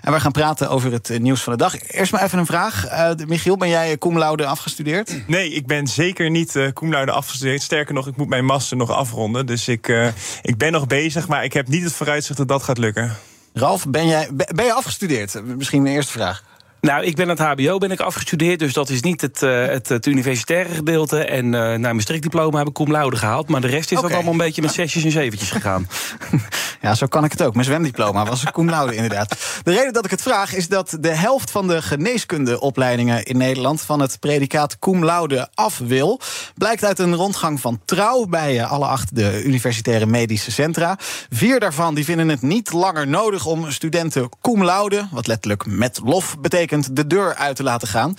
En we gaan praten over het nieuws van de dag. Eerst maar even een vraag. Uh, Michiel, ben jij cum laude afgestudeerd? Nee, ik ben zeker niet uh, cum laude afgestudeerd. Sterker nog, ik moet mijn master nog afronden. Dus ik, uh, ik ben nog bezig, maar ik heb niet het vooruitzicht dat dat gaat lukken. Ralf, ben, jij, ben je afgestudeerd? Misschien mijn eerste vraag. Nou, ik ben het HBO ben ik afgestudeerd, dus dat is niet het, uh, het, het, universitaire gedeelte. En uh, naar mijn strikdiploma heb ik cum laude gehaald. Maar de rest is okay. dat allemaal een beetje met zesjes en zeventjes gegaan. ja, zo kan ik het ook. Mijn zwemdiploma was cum laude inderdaad. De reden dat ik het vraag is dat de helft van de geneeskundeopleidingen in Nederland... van het predicaat cum laude af wil. Blijkt uit een rondgang van Trouw bij uh, alle acht de universitaire medische centra. Vier daarvan die vinden het niet langer nodig om studenten cum laude... wat letterlijk met lof betekent de deur uit te laten gaan.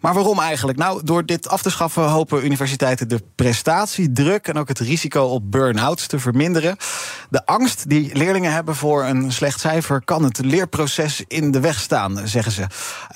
Maar waarom eigenlijk? Nou, door dit af te schaffen hopen universiteiten de prestatiedruk en ook het risico op burn-outs te verminderen. De angst die leerlingen hebben voor een slecht cijfer kan het leerproces in de weg staan, zeggen ze.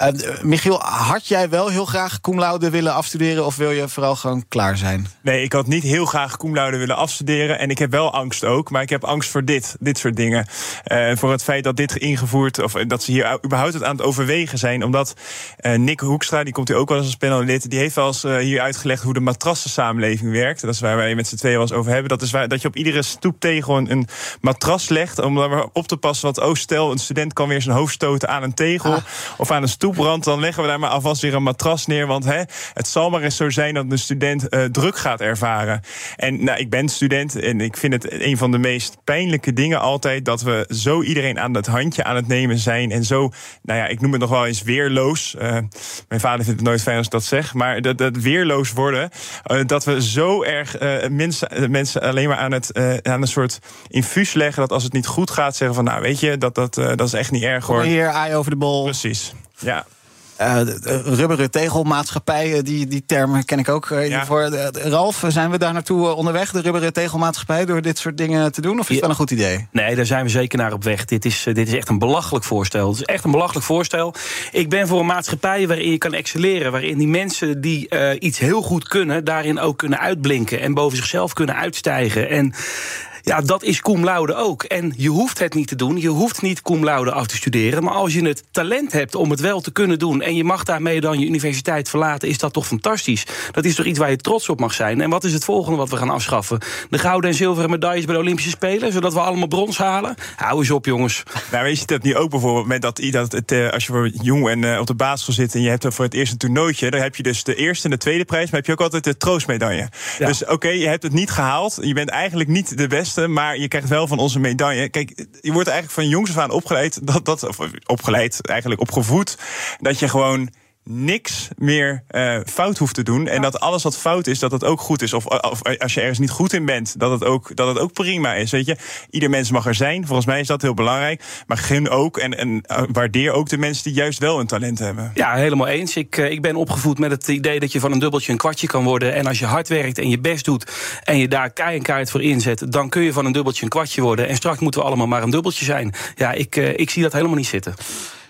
Uh, Michiel, had jij wel heel graag cum willen afstuderen of wil je vooral gewoon klaar zijn? Nee, ik had niet heel graag cum willen afstuderen en ik heb wel angst ook, maar ik heb angst voor dit, dit soort dingen. Uh, voor het feit dat dit ingevoerd of dat ze hier überhaupt het aan het overwegen zijn omdat uh, Nick Hoekstra, die komt hier ook wel eens als panellid, die heeft wel eens uh, hier uitgelegd hoe de matrassensamenleving werkt. Dat is waar wij met z'n tweeën wel eens over hebben. Dat is waar, dat je op iedere stoeptegel een, een matras legt om er op te passen. Want oh, stel, een student kan weer zijn hoofd stoten aan een tegel ah. of aan een stoeprand. Dan leggen we daar maar alvast weer een matras neer. Want hè, het zal maar eens zo zijn dat de student uh, druk gaat ervaren. En nou, ik ben student en ik vind het een van de meest pijnlijke dingen altijd dat we zo iedereen aan het handje aan het nemen zijn. En zo, nou ja, ik noem het nog wel eens weerloos. Uh, mijn vader vindt het nooit fijn als ik dat zeg. Maar dat, dat weerloos worden. Uh, dat we zo erg uh, mensen, mensen alleen maar aan, het, aan een soort infuus leggen. Dat als het niet goed gaat, zeggen van nou weet je, dat, dat, dat is echt niet erg hoor. Hier, aai over de bol. Precies. Ja. Uh, rubberen tegelmaatschappij, die, die term ken ik ook. Uh, ja. voor, uh, Ralf, zijn we daar naartoe onderweg, de rubberen tegelmaatschappij, door dit soort dingen te doen? Of is ja. dat een goed idee? Nee, daar zijn we zeker naar op weg. Dit is, dit is echt een belachelijk voorstel. Het is echt een belachelijk voorstel. Ik ben voor een maatschappij waarin je kan excelleren. Waarin die mensen die iets heel goed kunnen, daarin ook kunnen uitblinken. En boven zichzelf kunnen uitstijgen. En ja, dat is cum laude ook. En je hoeft het niet te doen. Je hoeft niet cum laude af te studeren. Maar als je het talent hebt om het wel te kunnen doen... en je mag daarmee dan je universiteit verlaten... is dat toch fantastisch. Dat is toch iets waar je trots op mag zijn. En wat is het volgende wat we gaan afschaffen? De gouden en zilveren medailles bij de Olympische Spelen... zodat we allemaal brons halen? Hou eens op, jongens. Nou, weet je dat niet ook bijvoorbeeld... dat, dat het, eh, als je voor jong en uh, op de basisschool zit... en je hebt voor het eerste een toernooitje... dan heb je dus de eerste en de tweede prijs... maar heb je ook altijd de troostmedaille. Ja. Dus oké, okay, je hebt het niet gehaald. Je bent eigenlijk niet de beste maar je krijgt wel van onze medaille. Kijk, je wordt eigenlijk van jongs af aan opgeleid, dat, dat, opgeleid, eigenlijk opgevoed, dat je gewoon niks meer uh, fout hoeft te doen. En dat alles wat fout is, dat het ook goed is. Of, of, als je ergens niet goed in bent, dat het, ook, dat het ook prima is. Weet je, ieder mens mag er zijn. Volgens mij is dat heel belangrijk. Maar gun ook en, en uh, waardeer ook de mensen die juist wel een talent hebben. Ja, helemaal eens. Ik, uh, ik ben opgevoed met het idee dat je van een dubbeltje een kwartje kan worden. En als je hard werkt en je best doet en je daar kei en kaart voor inzet, dan kun je van een dubbeltje een kwartje worden. En straks moeten we allemaal maar een dubbeltje zijn. Ja, ik, ik zie dat helemaal niet zitten.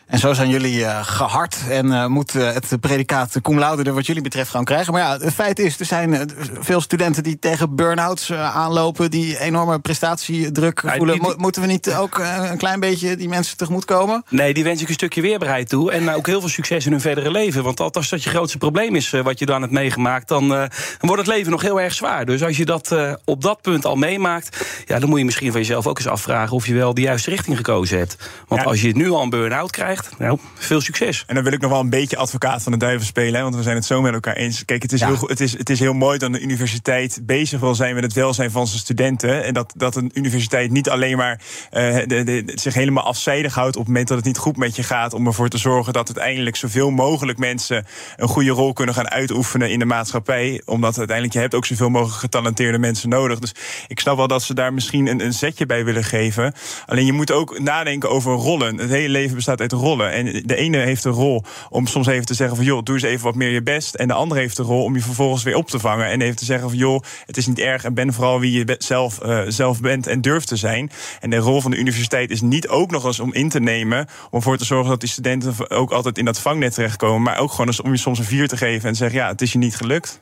En zo zijn jullie uh, gehard en uh, moet uh, het predicaat cum laude er wat jullie betreft gaan krijgen. Maar ja, het feit is, er zijn veel studenten die tegen burn-outs aanlopen... die enorme prestatiedruk ja, voelen. Die, die... Moeten we niet ook een klein beetje die mensen tegemoetkomen? Nee, die wens ik een stukje weerbaarheid toe. En ook heel veel succes in hun verdere leven. Want als dat je grootste probleem is wat je dan hebt meegemaakt... Dan, dan wordt het leven nog heel erg zwaar. Dus als je dat op dat punt al meemaakt... Ja, dan moet je misschien van jezelf ook eens afvragen... of je wel de juiste richting gekozen hebt. Want als je nu al een burn-out krijgt nou, veel succes. En dan wil ik nog wel een beetje advocaat van de duivel spelen, want we zijn het zo met elkaar eens. Kijk, het is, heel, het is, het is heel mooi dat een universiteit bezig wil zijn met het welzijn van zijn studenten. En dat, dat een universiteit niet alleen maar uh, de, de, zich helemaal afzijdig houdt op het moment dat het niet goed met je gaat, om ervoor te zorgen dat uiteindelijk zoveel mogelijk mensen een goede rol kunnen gaan uitoefenen in de maatschappij. Omdat uiteindelijk je hebt ook zoveel mogelijk getalenteerde mensen nodig. Dus ik snap wel dat ze daar misschien een, een zetje bij willen geven. Alleen je moet ook nadenken over rollen. Het hele leven bestaat uit rollen En de ene heeft een rol om soms even te zeggen van joh, doe eens even wat meer je best. En de andere heeft de rol om je vervolgens weer op te vangen. En even te zeggen van joh, het is niet erg en ben vooral wie je zelf, uh, zelf bent en durft te zijn. En de rol van de universiteit is niet ook nog eens om in te nemen. Om ervoor te zorgen dat die studenten ook altijd in dat vangnet terechtkomen. Maar ook gewoon eens om je soms een vier te geven en zeggen ja, het is je niet gelukt.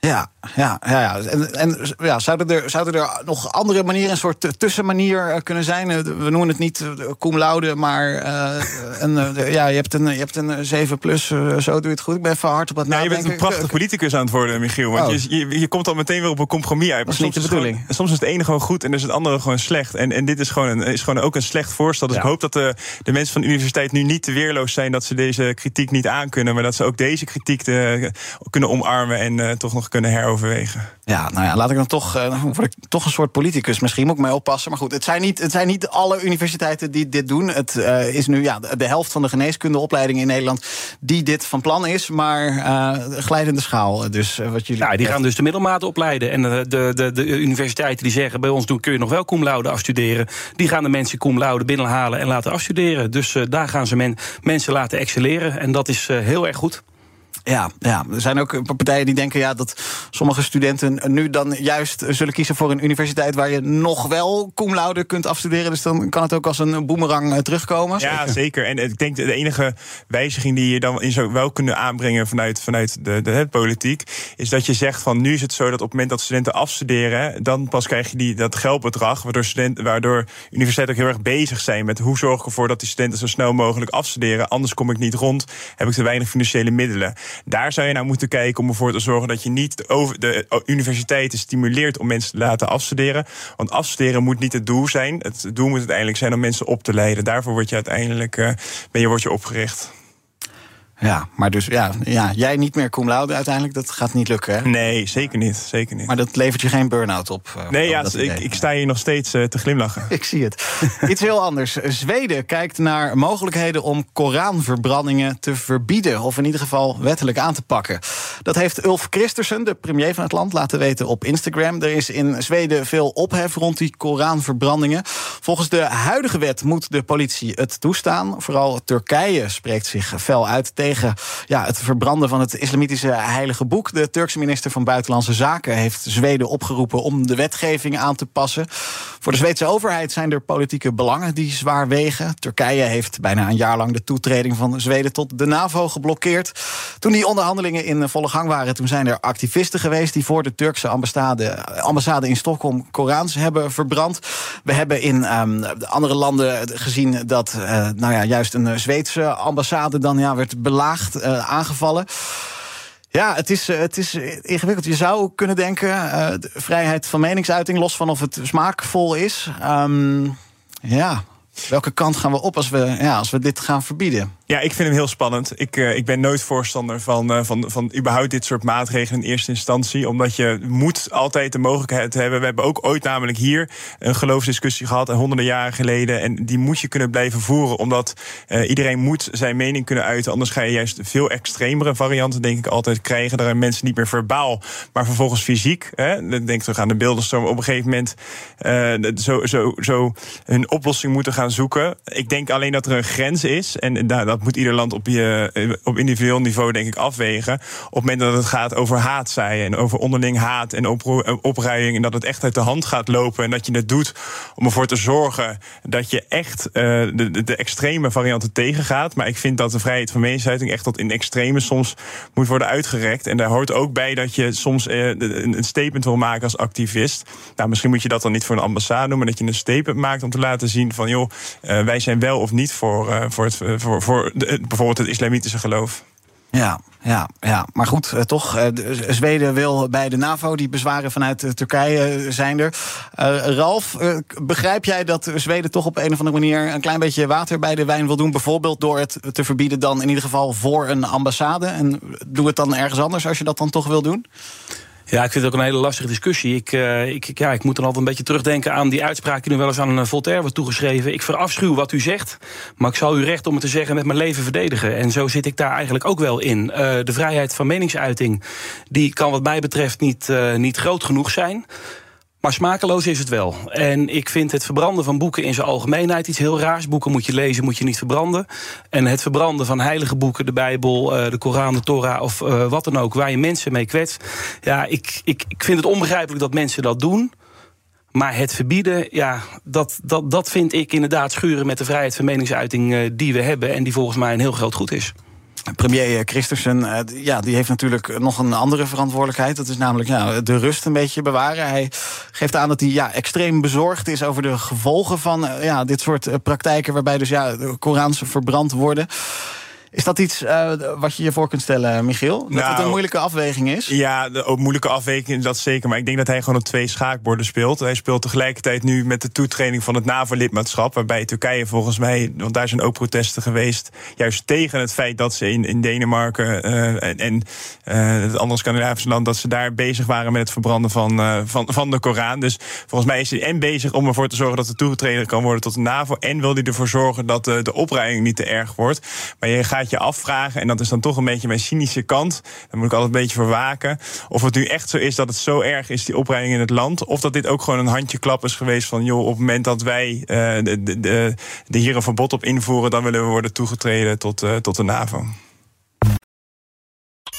Ja, ja, ja. ja. En, en ja, zouden, er, zouden er nog andere manieren, een soort tussenmanier eh, kunnen zijn? Eh, we noemen het niet eh, cum laude, maar uh, een, ja, je hebt een, je hebt een 7 plus, zo doe je het goed. Ik ben even hard op het ja, nadenken. Je bent een prachtig politicus aan het worden, Michiel. Want oh. je, je, je, komt al meteen weer op een compromis uit. Maar is niet de bedoeling. Gewoon, soms is het ene gewoon goed en is het andere gewoon slecht. En, en dit is gewoon, een, is gewoon ook een slecht voorstel. Dus ja. ik hoop dat de, de mensen van de universiteit nu niet te weerloos zijn... dat ze deze kritiek niet aankunnen. Maar dat ze ook deze kritiek te, kunnen omarmen en toch nog kunnen heroverwegen overwegen. Ja, nou ja, laat ik dan toch, uh, word ik toch een soort politicus. Misschien moet ik mij oppassen. Maar goed, het zijn niet, het zijn niet alle universiteiten die dit doen. Het uh, is nu ja, de helft van de geneeskundeopleidingen in Nederland die dit van plan is. Maar uh, glijdende schaal. Dus, wat jullie ja, die gaan dus de middelmaat opleiden. En de, de, de, de universiteiten die zeggen bij ons doen, kun je nog wel cum laude afstuderen. Die gaan de mensen cum laude binnenhalen en laten afstuderen. Dus daar gaan ze men, mensen laten excelleren. En dat is heel erg goed. Ja, ja, er zijn ook partijen die denken ja, dat sommige studenten nu dan juist zullen kiezen voor een universiteit waar je nog wel cum laude kunt afstuderen. Dus dan kan het ook als een boemerang eh, terugkomen. Ja, zeker. En ik denk de enige wijziging die je dan in zou wel kunnen aanbrengen vanuit, vanuit de, de, de, politiek, is dat je zegt van nu is het zo dat op het moment dat studenten afstuderen, dan pas krijg je die, dat geldbedrag, waardoor, studenten, waardoor universiteiten ook heel erg bezig zijn met hoe zorg ik ervoor dat die studenten zo snel mogelijk afstuderen. Anders kom ik niet rond, heb ik te weinig financiële middelen. Daar zou je naar moeten kijken om ervoor te zorgen dat je niet de, over de universiteiten stimuleert om mensen te laten afstuderen. Want afstuderen moet niet het doel zijn. Het doel moet uiteindelijk zijn om mensen op te leiden. Daarvoor word je uiteindelijk uh, ben je, word je opgericht. Ja, maar dus ja, ja, jij niet meer cum laude uiteindelijk, dat gaat niet lukken. Hè? Nee, zeker niet, zeker niet. Maar dat levert je geen burn-out op? Uh, nee, ja, ik, ik, sta hier nog steeds uh, te glimlachen. ik zie het. Iets heel anders. Zweden kijkt naar mogelijkheden om Koranverbrandingen te verbieden. Of in ieder geval wettelijk aan te pakken. Dat heeft Ulf Christensen, de premier van het land, laten weten op Instagram. Er is in Zweden veel ophef rond die Koranverbrandingen. Volgens de huidige wet moet de politie het toestaan. Vooral Turkije spreekt zich fel uit tegen ja, het verbranden van het islamitische heilige boek. De Turkse minister van Buitenlandse Zaken heeft Zweden opgeroepen om de wetgeving aan te passen. Voor de Zweedse overheid zijn er politieke belangen die zwaar wegen. Turkije heeft bijna een jaar lang de toetreding van Zweden tot de NAVO geblokkeerd. Toen die onderhandelingen in volle gang waren, toen zijn er activisten geweest die voor de Turkse ambassade, ambassade in Stockholm Korans hebben verbrand. We hebben in um, andere landen gezien dat uh, nou ja, juist een Zweedse ambassade dan ja, werd belaagd uh, aangevallen. Ja, het is, uh, het is ingewikkeld. Je zou kunnen denken, uh, vrijheid van meningsuiting, los van of het smaakvol is. Um, ja, welke kant gaan we op als we, ja, als we dit gaan verbieden? Ja, ik vind hem heel spannend. Ik, uh, ik ben nooit voorstander van, uh, van, van überhaupt dit soort maatregelen in eerste instantie. Omdat je moet altijd de mogelijkheid hebben. We hebben ook ooit namelijk hier een geloofsdiscussie gehad, honderden jaren geleden. En die moet je kunnen blijven voeren. Omdat iedereen moet zijn mening kunnen uiten. Anders ga je juist veel extremere varianten, denk ik, altijd krijgen. Daar mensen niet meer verbaal, maar vervolgens fysiek. Hè, denk terug aan de beeldenstorm. Op een gegeven moment zo, zo, zo hun oplossing moeten gaan zoeken. Ik denk alleen dat er een grens is. En dat dat moet ieder land op, je, eh, op individueel niveau, denk ik, afwegen. Op het moment dat het gaat over haatzaaien en over onderling haat en op, opruiing. En dat het echt uit de hand gaat lopen. En dat je het doet om ervoor te zorgen dat je echt uh, de, de extreme varianten tegengaat. Maar ik vind dat de vrijheid van meningsuiting echt tot in extreme soms moet worden uitgerekt. En daar hoort ook bij dat je soms uh, een statement wil maken als activist. Nou, misschien moet je dat dan niet voor een ambassade doen, maar dat je een statement maakt om te laten zien van joh, wij zijn wel of niet voor, voor, het, voor, voor de, bijvoorbeeld het islamitische geloof. Ja, ja, ja, maar goed, eh, toch. Eh, Zweden wil bij de NAVO, die bezwaren vanuit Turkije zijn er. Ralf, begrijp jij dat Zweden toch op een of andere manier een klein beetje water bij de wijn wil doen? Bijvoorbeeld door het te verbieden dan in ieder geval voor een ambassade. En doe het dan ergens anders als je dat dan toch wil doen? Ja, ik vind het ook een hele lastige discussie. Ik, uh, ik, ja, ik moet dan altijd een beetje terugdenken aan die uitspraak die nu wel eens aan Voltaire wordt toegeschreven. Ik verafschuw wat u zegt, maar ik zal u recht om het te zeggen met mijn leven verdedigen. En zo zit ik daar eigenlijk ook wel in. Uh, de vrijheid van meningsuiting, die kan wat mij betreft niet, niet groot genoeg zijn. Maar smakeloos is het wel. En ik vind het verbranden van boeken in zijn algemeenheid iets heel raars. Boeken moet je lezen, moet je niet verbranden. En het verbranden van heilige boeken, de Bijbel, eh, de Koran, de Torah of uh, wat dan ook, waar je mensen mee kwetst. Ja, ik, ik, ik vind het onbegrijpelijk dat mensen dat doen. Maar het verbieden, ja, dat, dat, dat vind ik inderdaad schuren met de vrijheid van meningsuiting uh, die we hebben. En die volgens mij een heel groot goed is. Premier Christensen, eh, ja, die heeft natuurlijk nog een andere verantwoordelijkheid. Dat is namelijk ja, de rust een beetje bewaren. Hij geeft aan dat hij ja, extreem bezorgd is over de gevolgen van eh, ja, dit soort eh, praktijken, waarbij dus ja, de Korans verbrand worden. Is dat iets uh, wat je je voor kunt stellen, Michiel? Dat nou, het een moeilijke afweging is? Ja, de, ook moeilijke afweging, dat zeker. Maar ik denk dat hij gewoon op twee schaakborden speelt. Hij speelt tegelijkertijd nu met de toetreding van het NAVO-lidmaatschap. Waarbij Turkije volgens mij, want daar zijn ook protesten geweest. Juist tegen het feit dat ze in, in Denemarken uh, en, en uh, het andere Scandinavische land. dat ze daar bezig waren met het verbranden van, van, van de Koran. Dus volgens mij is hij en bezig om ervoor te zorgen dat er toegetreden kan worden tot de NAVO. En wil hij ervoor zorgen dat de, de opruiming niet te erg wordt. Maar je gaat je afvragen, en dat is dan toch een beetje mijn cynische kant. Daar moet ik altijd een beetje voor waken. Of het nu echt zo is dat het zo erg is, die opruiming in het land. Of dat dit ook gewoon een handjeklap is geweest van, joh, op het moment dat wij uh, de, de, de, hier een verbod op invoeren, dan willen we worden toegetreden tot, uh, tot de NAVO.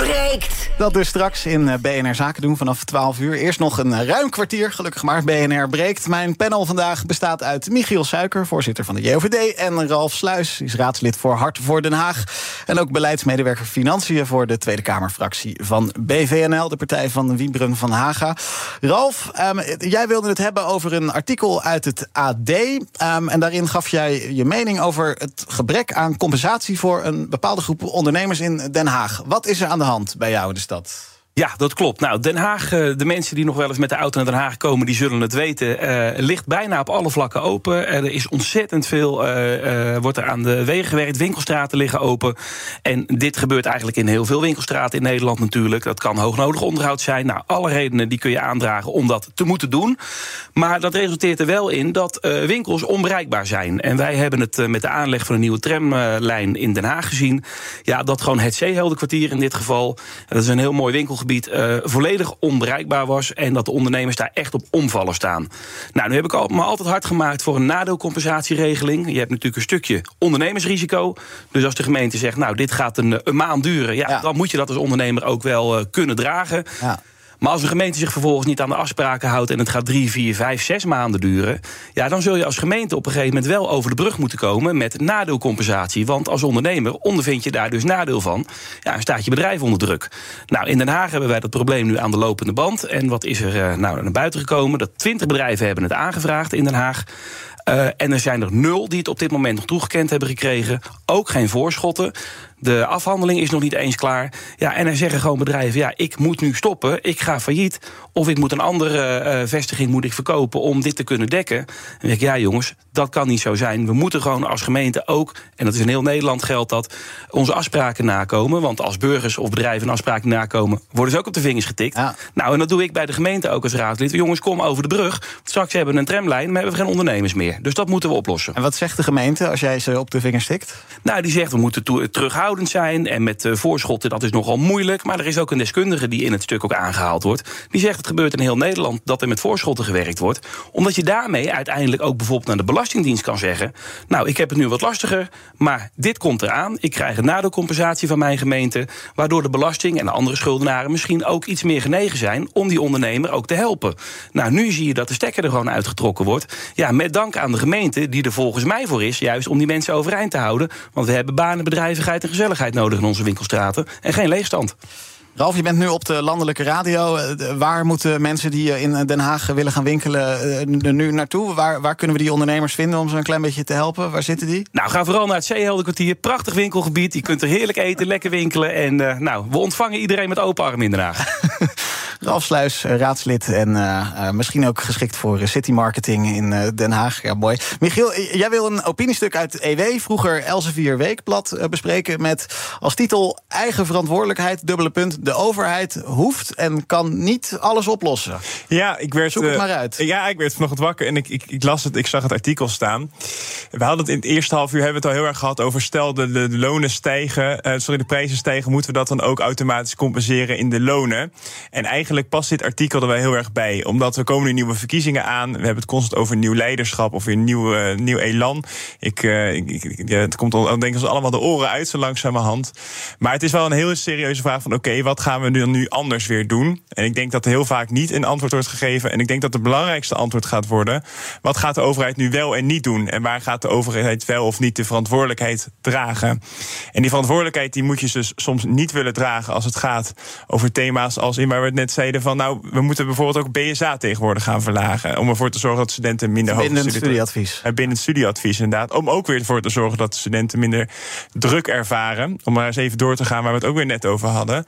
breekt. Dat dus straks in eh, BNR Zaken doen vanaf 12 uur. Eerst nog een eh, ruim kwartier, gelukkig maar. BNR breekt. Mijn panel vandaag bestaat uit Michiel Suiker, voorzitter van de JOVD... en Ralf Sluis, is raadslid voor Hart voor Den Haag... en ook beleidsmedewerker Financiën voor de Tweede Kamerfractie van BVNL... de partij van Wiebren van Haga. Ralf, um, jij wilde het hebben over een artikel uit het AD... Ehm, en daarin gaf jij je mening over het gebrek aan compensatie... voor een bepaalde groep ondernemers in Den Haag. Wat is er aan de hand bij jou in de stad? Ja, dat klopt. Nou, Den Haag, eh, de mensen die nog wel eens met de auto naar Den Haag komen, die zullen het weten. Uh, ligt bijna op alle vlakken open. Er is ontzettend veel, uh, wordt er aan de wegen gewerkt. Winkelstraten liggen open. En dit gebeurt eigenlijk in heel veel winkelstraten in Nederland natuurlijk. Dat kan hoognodig onderhoud zijn. Nou, alle redenen die kun je aandragen om dat te moeten doen. Maar dat resulteert er wel in dat winkels onbereikbaar zijn. En wij hebben het met de aanleg van een nieuwe tramlijn in Den Haag gezien. Ja, dat gewoon het Zeeheldenkwartier in dit geval. Dat is een heel mooi winkelgebied uh, volledig onbereikbaar was. En dat de ondernemers daar echt op omvallen staan. Nou, nu heb ik al, me altijd hard gemaakt voor een nadeelcompensatieregeling. Je hebt natuurlijk een stukje ondernemersrisico. Dus als de gemeente zegt, nou, dit gaat een, een maand duren. Ja, ja, dan moet je dat als ondernemer ook wel uh, kunnen dragen. Ja. Maar als de gemeente zich vervolgens niet aan de afspraken houdt en het gaat drie, vier, vijf, zes maanden duren, ja, dan zul je als gemeente op een gegeven moment wel over de brug moeten komen met nadeelcompensatie. Want als ondernemer ondervind je daar dus nadeel van. Ja, en staat je bedrijf onder druk. Nou, in Den Haag hebben wij dat probleem nu aan de lopende band. En wat is er uh, nou naar buiten gekomen? Dat twintig bedrijven hebben het aangevraagd in Den Haag. Uh, en er zijn er nul die het op dit moment nog toegekend hebben gekregen. Ook geen voorschotten. De afhandeling is nog niet eens klaar. Ja, en er zeggen gewoon bedrijven: ja, ik moet nu stoppen, ik ga failliet. Of ik moet een andere eh, vestiging moet ik verkopen om dit te kunnen dekken. En dan denk ik, ja, jongens, dat kan niet zo zijn. We moeten gewoon als gemeente ook, en dat is in heel Nederland geldt dat, onze afspraken nakomen. Want als burgers of bedrijven een afspraak nakomen, worden ze ook op de vingers getikt. Nou, en dat doe ik bij de gemeente ook als raadslid. Jongens, kom over de brug. Straks hebben we een tramlijn, maar hebben we geen ondernemers meer. Dus dat moeten we oplossen. En wat zegt de gemeente als jij ze op de vingers stikt? Nou, die zegt we moeten toe- zijn. En met eh, voorschotten, dat is nogal moeilijk. Maar er is ook een deskundige die in het stuk ook aangehaald wordt. Die zegt het gebeurt in heel Nederland dat er met voorschotten gewerkt wordt. Omdat je daarmee uiteindelijk ook bijvoorbeeld naar de Belastingdienst kan zeggen. Nou, ik heb het nu wat lastiger, maar dit komt eraan. Ik krijg een nadeelcompensatie van mijn gemeente. Waardoor de belasting en de andere schuldenaren misschien ook iets meer genegen zijn om die ondernemer ook te helpen. Nou, nu zie je dat de stekker er gewoon uitgetrokken wordt. Ja, met dank aan de gemeente, die er volgens mij voor is, juist om die mensen overeind te houden. Want we hebben banen, bedrijvigheid en gezelligheid nodig in onze winkelstraten. En geen leegstand. Ralf, je bent nu op de landelijke radio. Eh, Waar moeten mensen die eh, in Den Haag willen gaan winkelen eh, nu naartoe? Waar, waar kunnen we die ondernemers vinden om ze een klein beetje te helpen? Waar zitten die? Nou, ga vooral naar het Zeeheldenkwartier. Prachtig winkelgebied. Je kunt er heerlijk eten, lekker winkelen. En nou, we ontvangen iedereen met open armen in Den Haag. Ralf Sluis, eh, raadslid en eh, eh, misschien ook geschikt voor city marketing in Den Haag. Ja, mooi. Michiel, jij wil een opiniestuk uit EW, vroeger Elsevier Weekblad, bespreken met als titel Eigen verantwoordelijkheid, dubbele punt. De overheid hoeft en kan niet alles oplossen. Ja, ik werd. Zoek het maar uit. Ja, ik werd vanochtend wakker en ik, ik, ik las het, ik zag het artikel staan. We hadden het in het eerste half uur hebben we het al heel erg gehad over stel de, de, lonen stijgen, sorry, de prijzen stijgen, moeten we dat dan ook automatisch compenseren in de lonen? En eigenlijk past dit artikel er wel heel erg bij, omdat er komen nu nieuwe verkiezingen aan. We hebben het constant over nieuw leiderschap of weer nieuw, eh, nieuw elan. Ik, eh, ik, ik- het komt al, denken ze allemaal de oren uit zo langzamerhand. Maar het is wel een heel serieuze vraag van oké, wat gaan we nu anders weer doen? En ik denk dat er heel vaak niet een antwoord wordt gegeven. En ik denk dat het belangrijkste antwoord gaat worden: wat gaat de overheid nu wel en niet doen? En waar gaat de overheid wel of niet de verantwoordelijkheid dragen? En die verantwoordelijkheid die moet je dus soms niet willen dragen als het gaat over thema's als in waar we het net van nou, we moeten bijvoorbeeld ook BSA tegenwoordig gaan verlagen. Om ervoor te zorgen dat studenten minder hoog Bindend studieadvies. eh, binnen het studieadvies inderdaad. Om ook weer ervoor te zorgen dat studenten minder druk ervaren. Om maar eens even door te gaan waar we het ook weer net over hadden.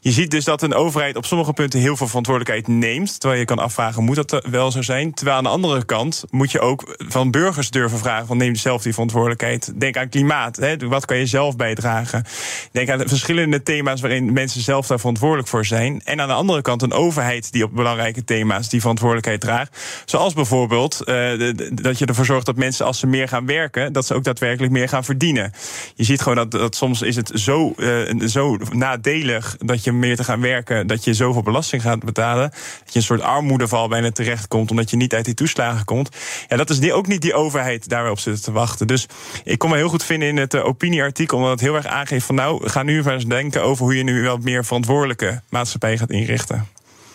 Je ziet dus dat een overheid op sommige punten heel veel verantwoordelijkheid neemt. Terwijl je kan afvragen, moet dat wel zo zijn? Terwijl aan de andere kant moet je ook van burgers durven vragen... van neem zelf die verantwoordelijkheid. Denk aan klimaat. Hè? Wat kan je zelf bijdragen? Denk aan de verschillende thema's waarin mensen zelf daar verantwoordelijk voor zijn. En aan de andere kant een overheid die op belangrijke thema's die verantwoordelijkheid draagt. Zoals bijvoorbeeld eh, dat je ervoor zorgt dat mensen als ze meer gaan werken, dat ze ook daadwerkelijk meer gaan verdienen. Je ziet gewoon dat, dat soms is het zo, eh, zo nadelig dat je meer te gaan werken, dat je zoveel belasting gaat betalen. Dat je een soort armoedeval bijna terechtkomt, omdat je niet uit die toeslagen komt. Ja, dat is ook niet die overheid daar weer op zitten te wachten. Dus ik kon me heel goed vinden in het eh, opinieartikel, omdat het heel erg aangeeft van nou, ga nu maar eens denken over hoe je nu wel meer verantwoordelijke maatschappij gaat inrichten.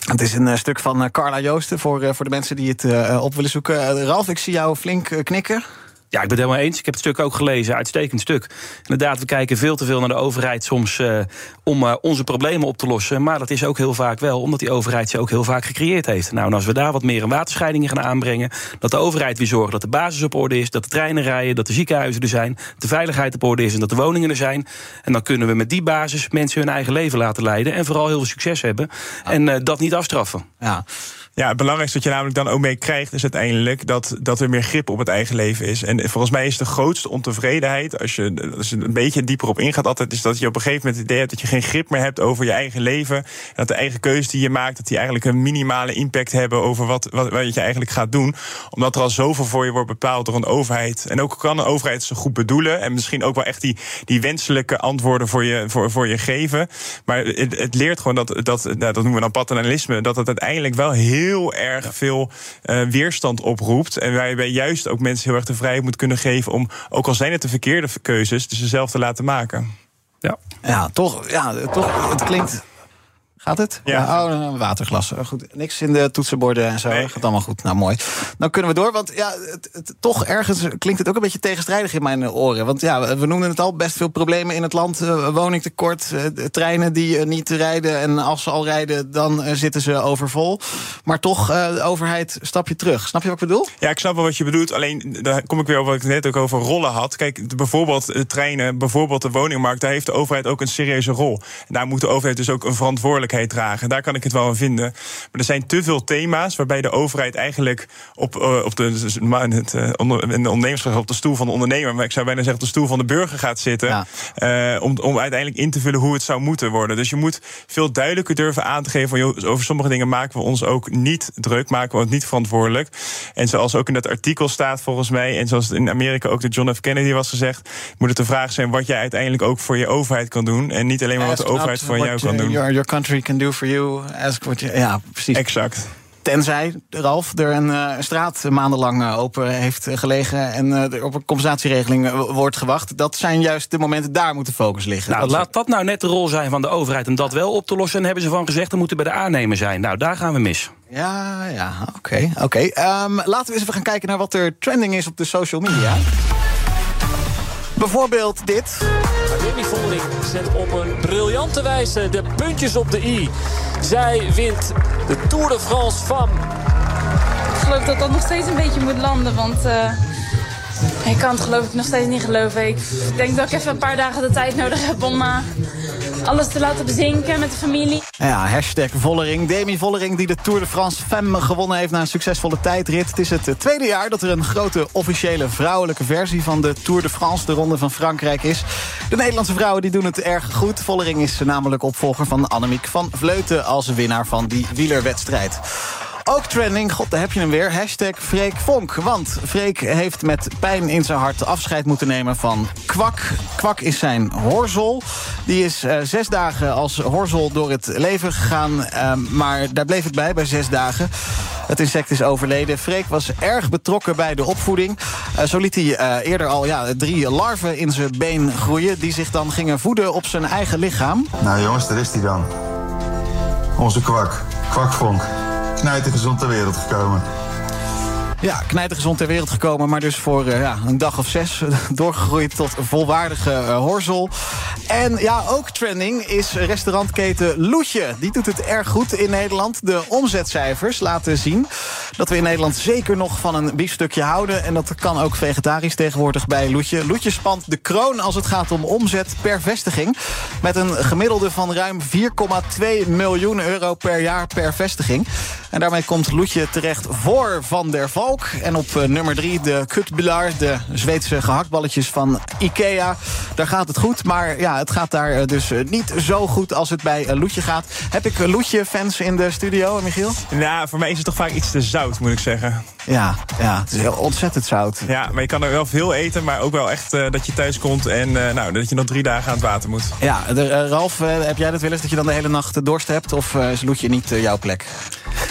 Het is een eh, stuk van eh, Carla Joosten voor, eh, voor de mensen die het op willen zoeken. Ralf, ik zie jou flink knikken. Ja, ik ben het helemaal eens. Ik heb het stuk ook gelezen. Uitstekend stuk. Inderdaad, we kijken veel te veel naar de overheid soms eh, om eh, onze problemen op te lossen. Maar dat is ook heel vaak wel omdat die overheid ze ook heel vaak gecreëerd heeft. Nou, en als we daar wat meer een waterscheidingen gaan aanbrengen. Dat de overheid weer zorgt dat de basis op orde is. Dat de treinen rijden, dat de ziekenhuizen er zijn. Dat de veiligheid op orde is en dat de woningen er zijn. En dan kunnen we met die basis mensen hun eigen leven laten leiden. En vooral heel veel succes hebben. En eh, dat niet afstraffen. Ja. Ja, het belangrijkste wat je namelijk dan ook mee krijgt, is uiteindelijk dat, dat er meer grip op het eigen leven is. En volgens mij is de grootste ontevredenheid, als je, als je een beetje dieper op ingaat, altijd is dat je op een gegeven moment het idee hebt dat je geen grip meer hebt over je eigen leven. En dat de eigen keuzes die je maakt, dat die eigenlijk een minimale impact hebben over wat, wat, wat je eigenlijk gaat doen. Omdat er al zoveel voor je wordt bepaald door een overheid. En ook kan een overheid ze goed bedoelen. En misschien ook wel echt die, die wenselijke antwoorden voor je, voor, voor je geven. Maar het, het leert gewoon dat, dat, nou, dat noemen we dan paternalisme, dat het uiteindelijk wel heel erg veel eh, weerstand oproept. En waarbij juist ook mensen heel erg de vrijheid moet kunnen geven om, ook al zijn het de verkeerde keuzes, dus ze zelf te laten maken. Ja, ja toch, ja, toch, het klinkt. Gaat het? Ja. oh, een waterglas. Goed, niks in de toetsenborden en zo. Gaat allemaal goed. Nou, mooi. Dan kunnen we door, want ja, het, het- toch ergens klinkt het ook een beetje tegenstrijdig in mijn oren. Want ja, we noemden het al, best veel problemen in het land. Eh, woningtekort, eh, treinen die eh, niet rijden. En als ze al rijden, dan zitten ze overvol. Maar toch, de overheid, stapje terug. Snap je wat ik bedoel? Ja, ik snap wel wat je bedoelt. Alleen daar kom ik weer op wat ik net ook over rollen had. Kijk, bijvoorbeeld de treinen, bijvoorbeeld de woningmarkt, daar heeft de overheid ook een serieuze rol. En daar moet de overheid dus ook een verantwoordelijkheid dragen. Daar kan ik het wel aan vinden. Maar er zijn te veel thema's waarbij de overheid eigenlijk op, eh, op de, dus, het, eh, onder, in de ondernemerschap op de stoel van de ondernemer, maar ik zou bijna zeggen op de stoel van de burger gaat zitten. eh, om, om uiteindelijk in te vullen hoe het zou moeten worden. Dus je moet veel duidelijker durven aan te geven van joh, over sommige dingen maken we ons ook niet druk, maken we ons niet verantwoordelijk. En zoals ook in dat artikel staat volgens mij, en zoals het in Amerika ook door John F. Kennedy was gezegd, moet het de vraag zijn wat jij uiteindelijk ook voor je overheid kan doen. En niet alleen maar wat de overheid voor jou kan uh, doen. Your, your country can do for you. Ask what you, ja, precies. Exact. Tenzij, Ralf, er een eh, straat maandenlang eh, open heeft gelegen... en eh, er op een compensatieregeling wordt gewacht. Dat zijn juist de momenten, daar moet de focus liggen. Nou, Dat- laat dat nou net de rol zijn van de overheid om dat wel op te lossen. En hebben ze van gezegd, dan moeten bij de aannemer zijn. Nou, daar gaan we mis. Ja, ja, oké. oké. Ehm, laten we eens even gaan kijken naar wat er trending is op de social media. Bijvoorbeeld dit. Demi Vollering zet op een briljante wijze de puntjes op de i. Zij wint de Tour de France van. Ik geloof dat dat nog steeds een beetje moet landen, want eh, ik kan het geloof ik nog steeds niet geloven. Ik denk dat ik even een paar dagen de tijd nodig heb om eh, alles te laten bezinken met de familie. Ja, hashtag Vollering. Demi Vollering die de Tour de France Femme gewonnen heeft... na een succesvolle tijdrit. Het is het tweede jaar dat er een grote officiële vrouwelijke versie... van de Tour de France, de Ronde van Frankrijk, is. De Nederlandse vrouwen die doen het erg goed. Vollering is namelijk opvolger van Annemiek van Vleuten... als winnaar van die wielerwedstrijd. Ook trending, god, daar heb je hem weer. Hashtag Freek Vonk. Want Freek heeft met pijn in zijn hart afscheid moeten nemen van Kwak. Kwak is zijn horzol. Die is eh, zes dagen als horzol door het leven gegaan. ehm, maar daar bleef het bij, bij zes dagen. Het insect is overleden. Freek was erg betrokken bij de opvoeding. Eh, zo liet hij eh, eerder al ja, drie larven in zijn been groeien... die zich dan gingen voeden op zijn eigen lichaam. Nou jongens, daar is hij dan. Onze kwak. Kwakvonk. Knijter gezond ter wereld gekomen. Ja, knijtergezond ter wereld gekomen, maar dus voor eh, ja, een dag of zes doorgegroeid tot volwaardige eh, horzel. En ja, ook trending is restaurantketen Loetje. Die doet het erg goed in Nederland. De omzetcijfers laten zien dat we in Nederland zeker nog van een biefstukje houden. En dat kan ook vegetarisch tegenwoordig bij Loetje. Loetje spant de kroon als het gaat om omzet per vestiging. Met een gemiddelde van ruim 4,2 miljoen euro per jaar per vestiging. En daarmee komt Loetje terecht voor Van der En op eh, nummer 3 de Kutbular, de Zweedse gehaktballetjes van Ikea. Daar gaat het goed, maar ja, het gaat daar eh, dus eh, niet zo goed als het bij Loetje gaat. Heb ik Loetje-fans in de studio, Michiel? Nou, voor mij is het toch vaak iets te zout, moet ik zeggen. Ja, ja het is heel ontzettend zout. Ja, maar je kan er wel veel eten, maar ook wel echt dat je thuis komt en nou, dat je nog drie dagen aan het water moet. Ja, de, Ralf, heb jij dat wel eens dat je dan de hele nacht dorst hebt? Of is Loetje niet jouw plek?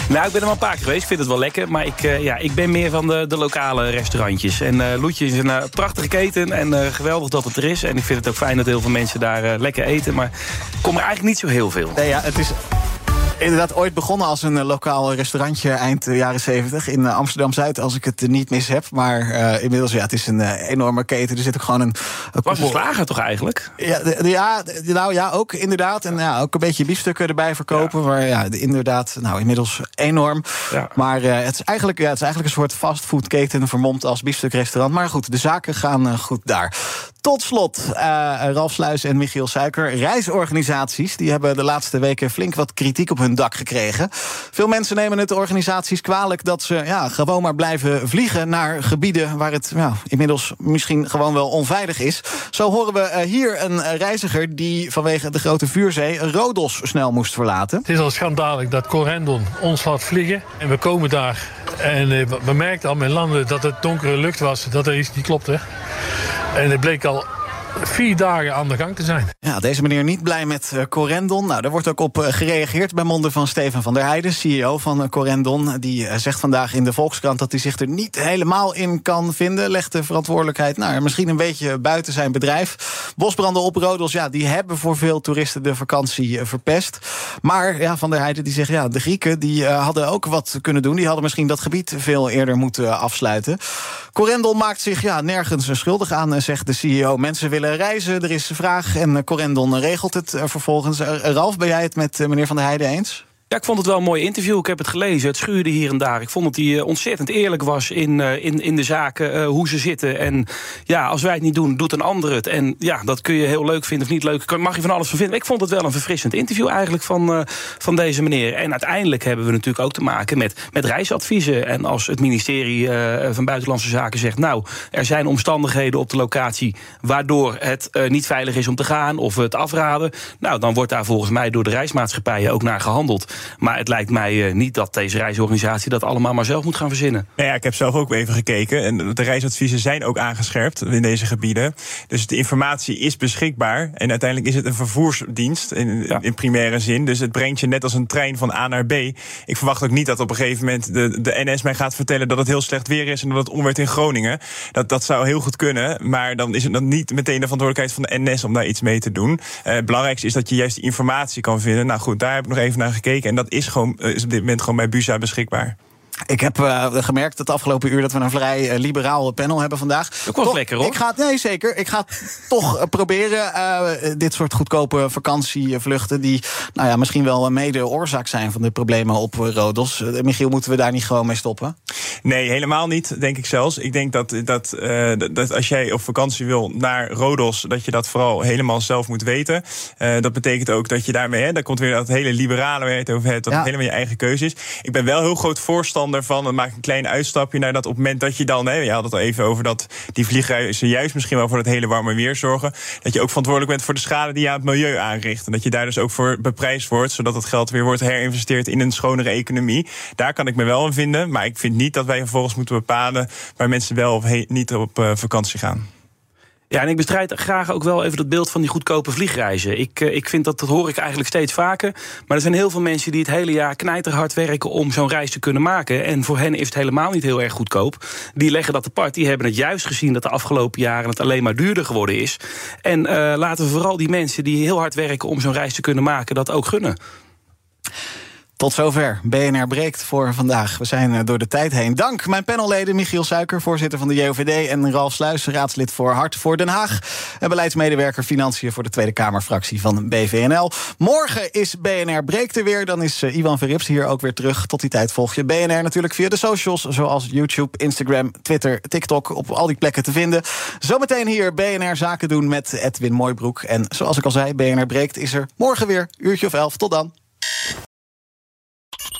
Nou, ik ben er wel een paar keer geweest. Ik vind het wel lekker. Maar ik, eh, ja, ik ben meer van de, de lokale restaurantjes. En eh Loetje is een eh, prachtige keten. En geweldig dat het er is. En ik vind het ook fijn dat heel veel mensen daar lekker eten. Maar ik kom er eigenlijk niet zo heel veel. Nee, ja, het is inderdaad ooit begonnen als een eh, lokaal restaurantje eind eh, jaren 70 in eh, Amsterdam-Zuid, als ik het niet mis heb. Maar inmiddels, ja, het is een enorme keten. Er zit ook gewoon een... een Was een slager toch eigenlijk? Ja, de- de- ja, de- nou ja, ook inderdaad. En ja, ook een beetje biefstukken erbij verkopen. Maar ja, de- inderdaad, nou inmiddels enorm. Maar eh, het, is eigenlijk, ja, het is eigenlijk een soort fastfoodketen vermomd als biefstukrestaurant. Maar goed, de zaken gaan goed daar. Tot slot, eh, Ralf Sluis en Michiel Suiker. Reisorganisaties die hebben de laatste weken flink wat kritiek op hun dak gekregen. Veel mensen nemen het organisaties kwalijk dat ze ja, gewoon maar blijven vliegen naar gebieden waar het ja, inmiddels misschien gewoon wel onveilig is. Zo horen we eh, hier een eh, reiziger die vanwege de grote vuurzee Rodos snel moest verlaten. Het is al schandalig dat Corendon ons laat vliegen. En we komen daar. En we merkten al met landen dat het donkere lucht was. Dat er iets niet klopte. En het bleek al も。Vier dagen aan de gang te zijn. Ja, deze meneer niet blij met uh, Corendon. Nou, daar wordt ook op uh, gereageerd bij monden van Steven van der Heijden, CEO van uh, Corendon. Die zegt vandaag in de Volkskrant dat hij zich er niet helemaal in kan vinden. Legt de verantwoordelijkheid nou, misschien een beetje buiten zijn bedrijf. Bosbranden op Rodos, ja, die hebben voor veel toeristen de vakantie verpest. Maar ja, van der Heijden die zegt, ja, de Grieken die hadden ook wat kunnen doen. Die hadden misschien dat gebied veel eerder moeten afsluiten. Corendon maakt zich ja, nergens schuldig aan, zegt de CEO. Mensen willen reizen, er is vraag en Corendon regelt het vervolgens. Ralf, ben jij het met meneer Van der Heijden eens? Ik vond het wel een mooi interview. Ik heb het gelezen. Het schuurde hier en daar. Ik vond dat hij ontzettend eerlijk was in, in, in de zaken, uh, hoe ze zitten. En ja, als wij het niet doen, doet een ander het. En ja, dat kun je heel leuk vinden of niet leuk. Mag je van alles van vinden. Ik vond het wel een verfrissend interview eigenlijk van, van deze meneer. En uiteindelijk hebben we natuurlijk ook te maken met, met reisadviezen. En als het ministerie van Buitenlandse Zaken zegt... nou, er zijn omstandigheden op de locatie... waardoor het niet veilig is om te gaan of het afraden... nou, dan wordt daar volgens mij door de reismaatschappijen ook naar gehandeld. Maar het lijkt mij uh, niet dat deze reisorganisatie dat allemaal maar zelf moet gaan verzinnen. Nou ja, ik heb zelf ook even gekeken. En de reisadviezen zijn ook aangescherpt in deze gebieden. Dus de informatie is beschikbaar. En uiteindelijk is het een vervoersdienst in, ja. in primaire zin. Dus het brengt je net als een trein van A naar B. Ik verwacht ook niet dat op een gegeven moment de, de NS mij gaat vertellen dat het heel slecht weer is en dat het onweert in Groningen. Dat, dat zou heel goed kunnen. Maar dan is het dan niet meteen de verantwoordelijkheid van de NS om daar iets mee te doen. Uh, het belangrijkste is dat je juist die informatie kan vinden. Nou goed, daar heb ik nog even naar gekeken. En dat is, gewoon, is op dit moment gewoon bij Busa beschikbaar. Ik heb uh, gemerkt het afgelopen uur dat we een vrij uh, liberaal panel hebben vandaag. Dat was lekker hoor. Ik ga, nee, zeker. Ik ga toch uh, proberen dit soort goedkope vakantievluchten... die nou ja, misschien wel mede oorzaak zijn van de problemen op Rodos. Michiel, moeten we daar niet gewoon mee stoppen? Nee, helemaal niet, denk ik zelfs. Ik denk dat, dat, dat als jij op vakantie wil naar Rodos... dat je dat vooral helemaal zelf moet weten. dat betekent ook dat je daarmee... Hè, daar komt weer dat hele liberale waar je het over hebt... dat ja. het helemaal je eigen keuze is. Ik ben wel heel groot voorstander van. Dan maak een klein uitstapje naar dat op het moment dat je dan, hè, je had het al even over dat die vliegreizen juist misschien wel voor het hele warme weer zorgen. Dat je ook verantwoordelijk bent voor de schade die je aan het milieu aanricht. En dat je daar dus ook voor beprijsd wordt, zodat het geld weer wordt herinvesteerd in een schonere economie. Daar kan ik me wel in vinden. Maar ik vind niet dat wij vervolgens moeten bepalen waar mensen wel of niet op uh, vakantie gaan. Ja, en ik bestrijd graag ook wel even dat beeld van die goedkope vliegreizen. Ik, ik vind dat, dat hoor ik eigenlijk steeds vaker. Maar er zijn heel veel mensen die het hele jaar knijterhard werken om zo'n reis te kunnen maken. En voor hen is het helemaal niet heel erg goedkoop. Die leggen dat apart. Die hebben het juist gezien dat de afgelopen jaren het alleen maar duurder geworden is. En uh, laten we vooral die mensen die heel hard werken om zo'n reis te kunnen maken, dat ook gunnen. Tot zover. BNR breekt voor vandaag. We zijn door de tijd heen. Dank mijn panelleden Michiel Suiker, voorzitter van de JOVD... en Ralf Sluis, raadslid voor Hart voor Den Haag... en beleidsmedewerker Financiën voor de Tweede Kamerfractie van BVNL. Morgen is BNR breekt er weer. Dan is Ivan Verrips hier ook weer terug. Tot die tijd volg je BNR natuurlijk via de socials... zoals YouTube, Instagram, Twitter, TikTok... op al die plekken te vinden. Zometeen hier BNR Zaken doen met Edwin Mooibroek. En zoals ik al zei, BNR breekt is er morgen weer. Uurtje of elf. Tot dan.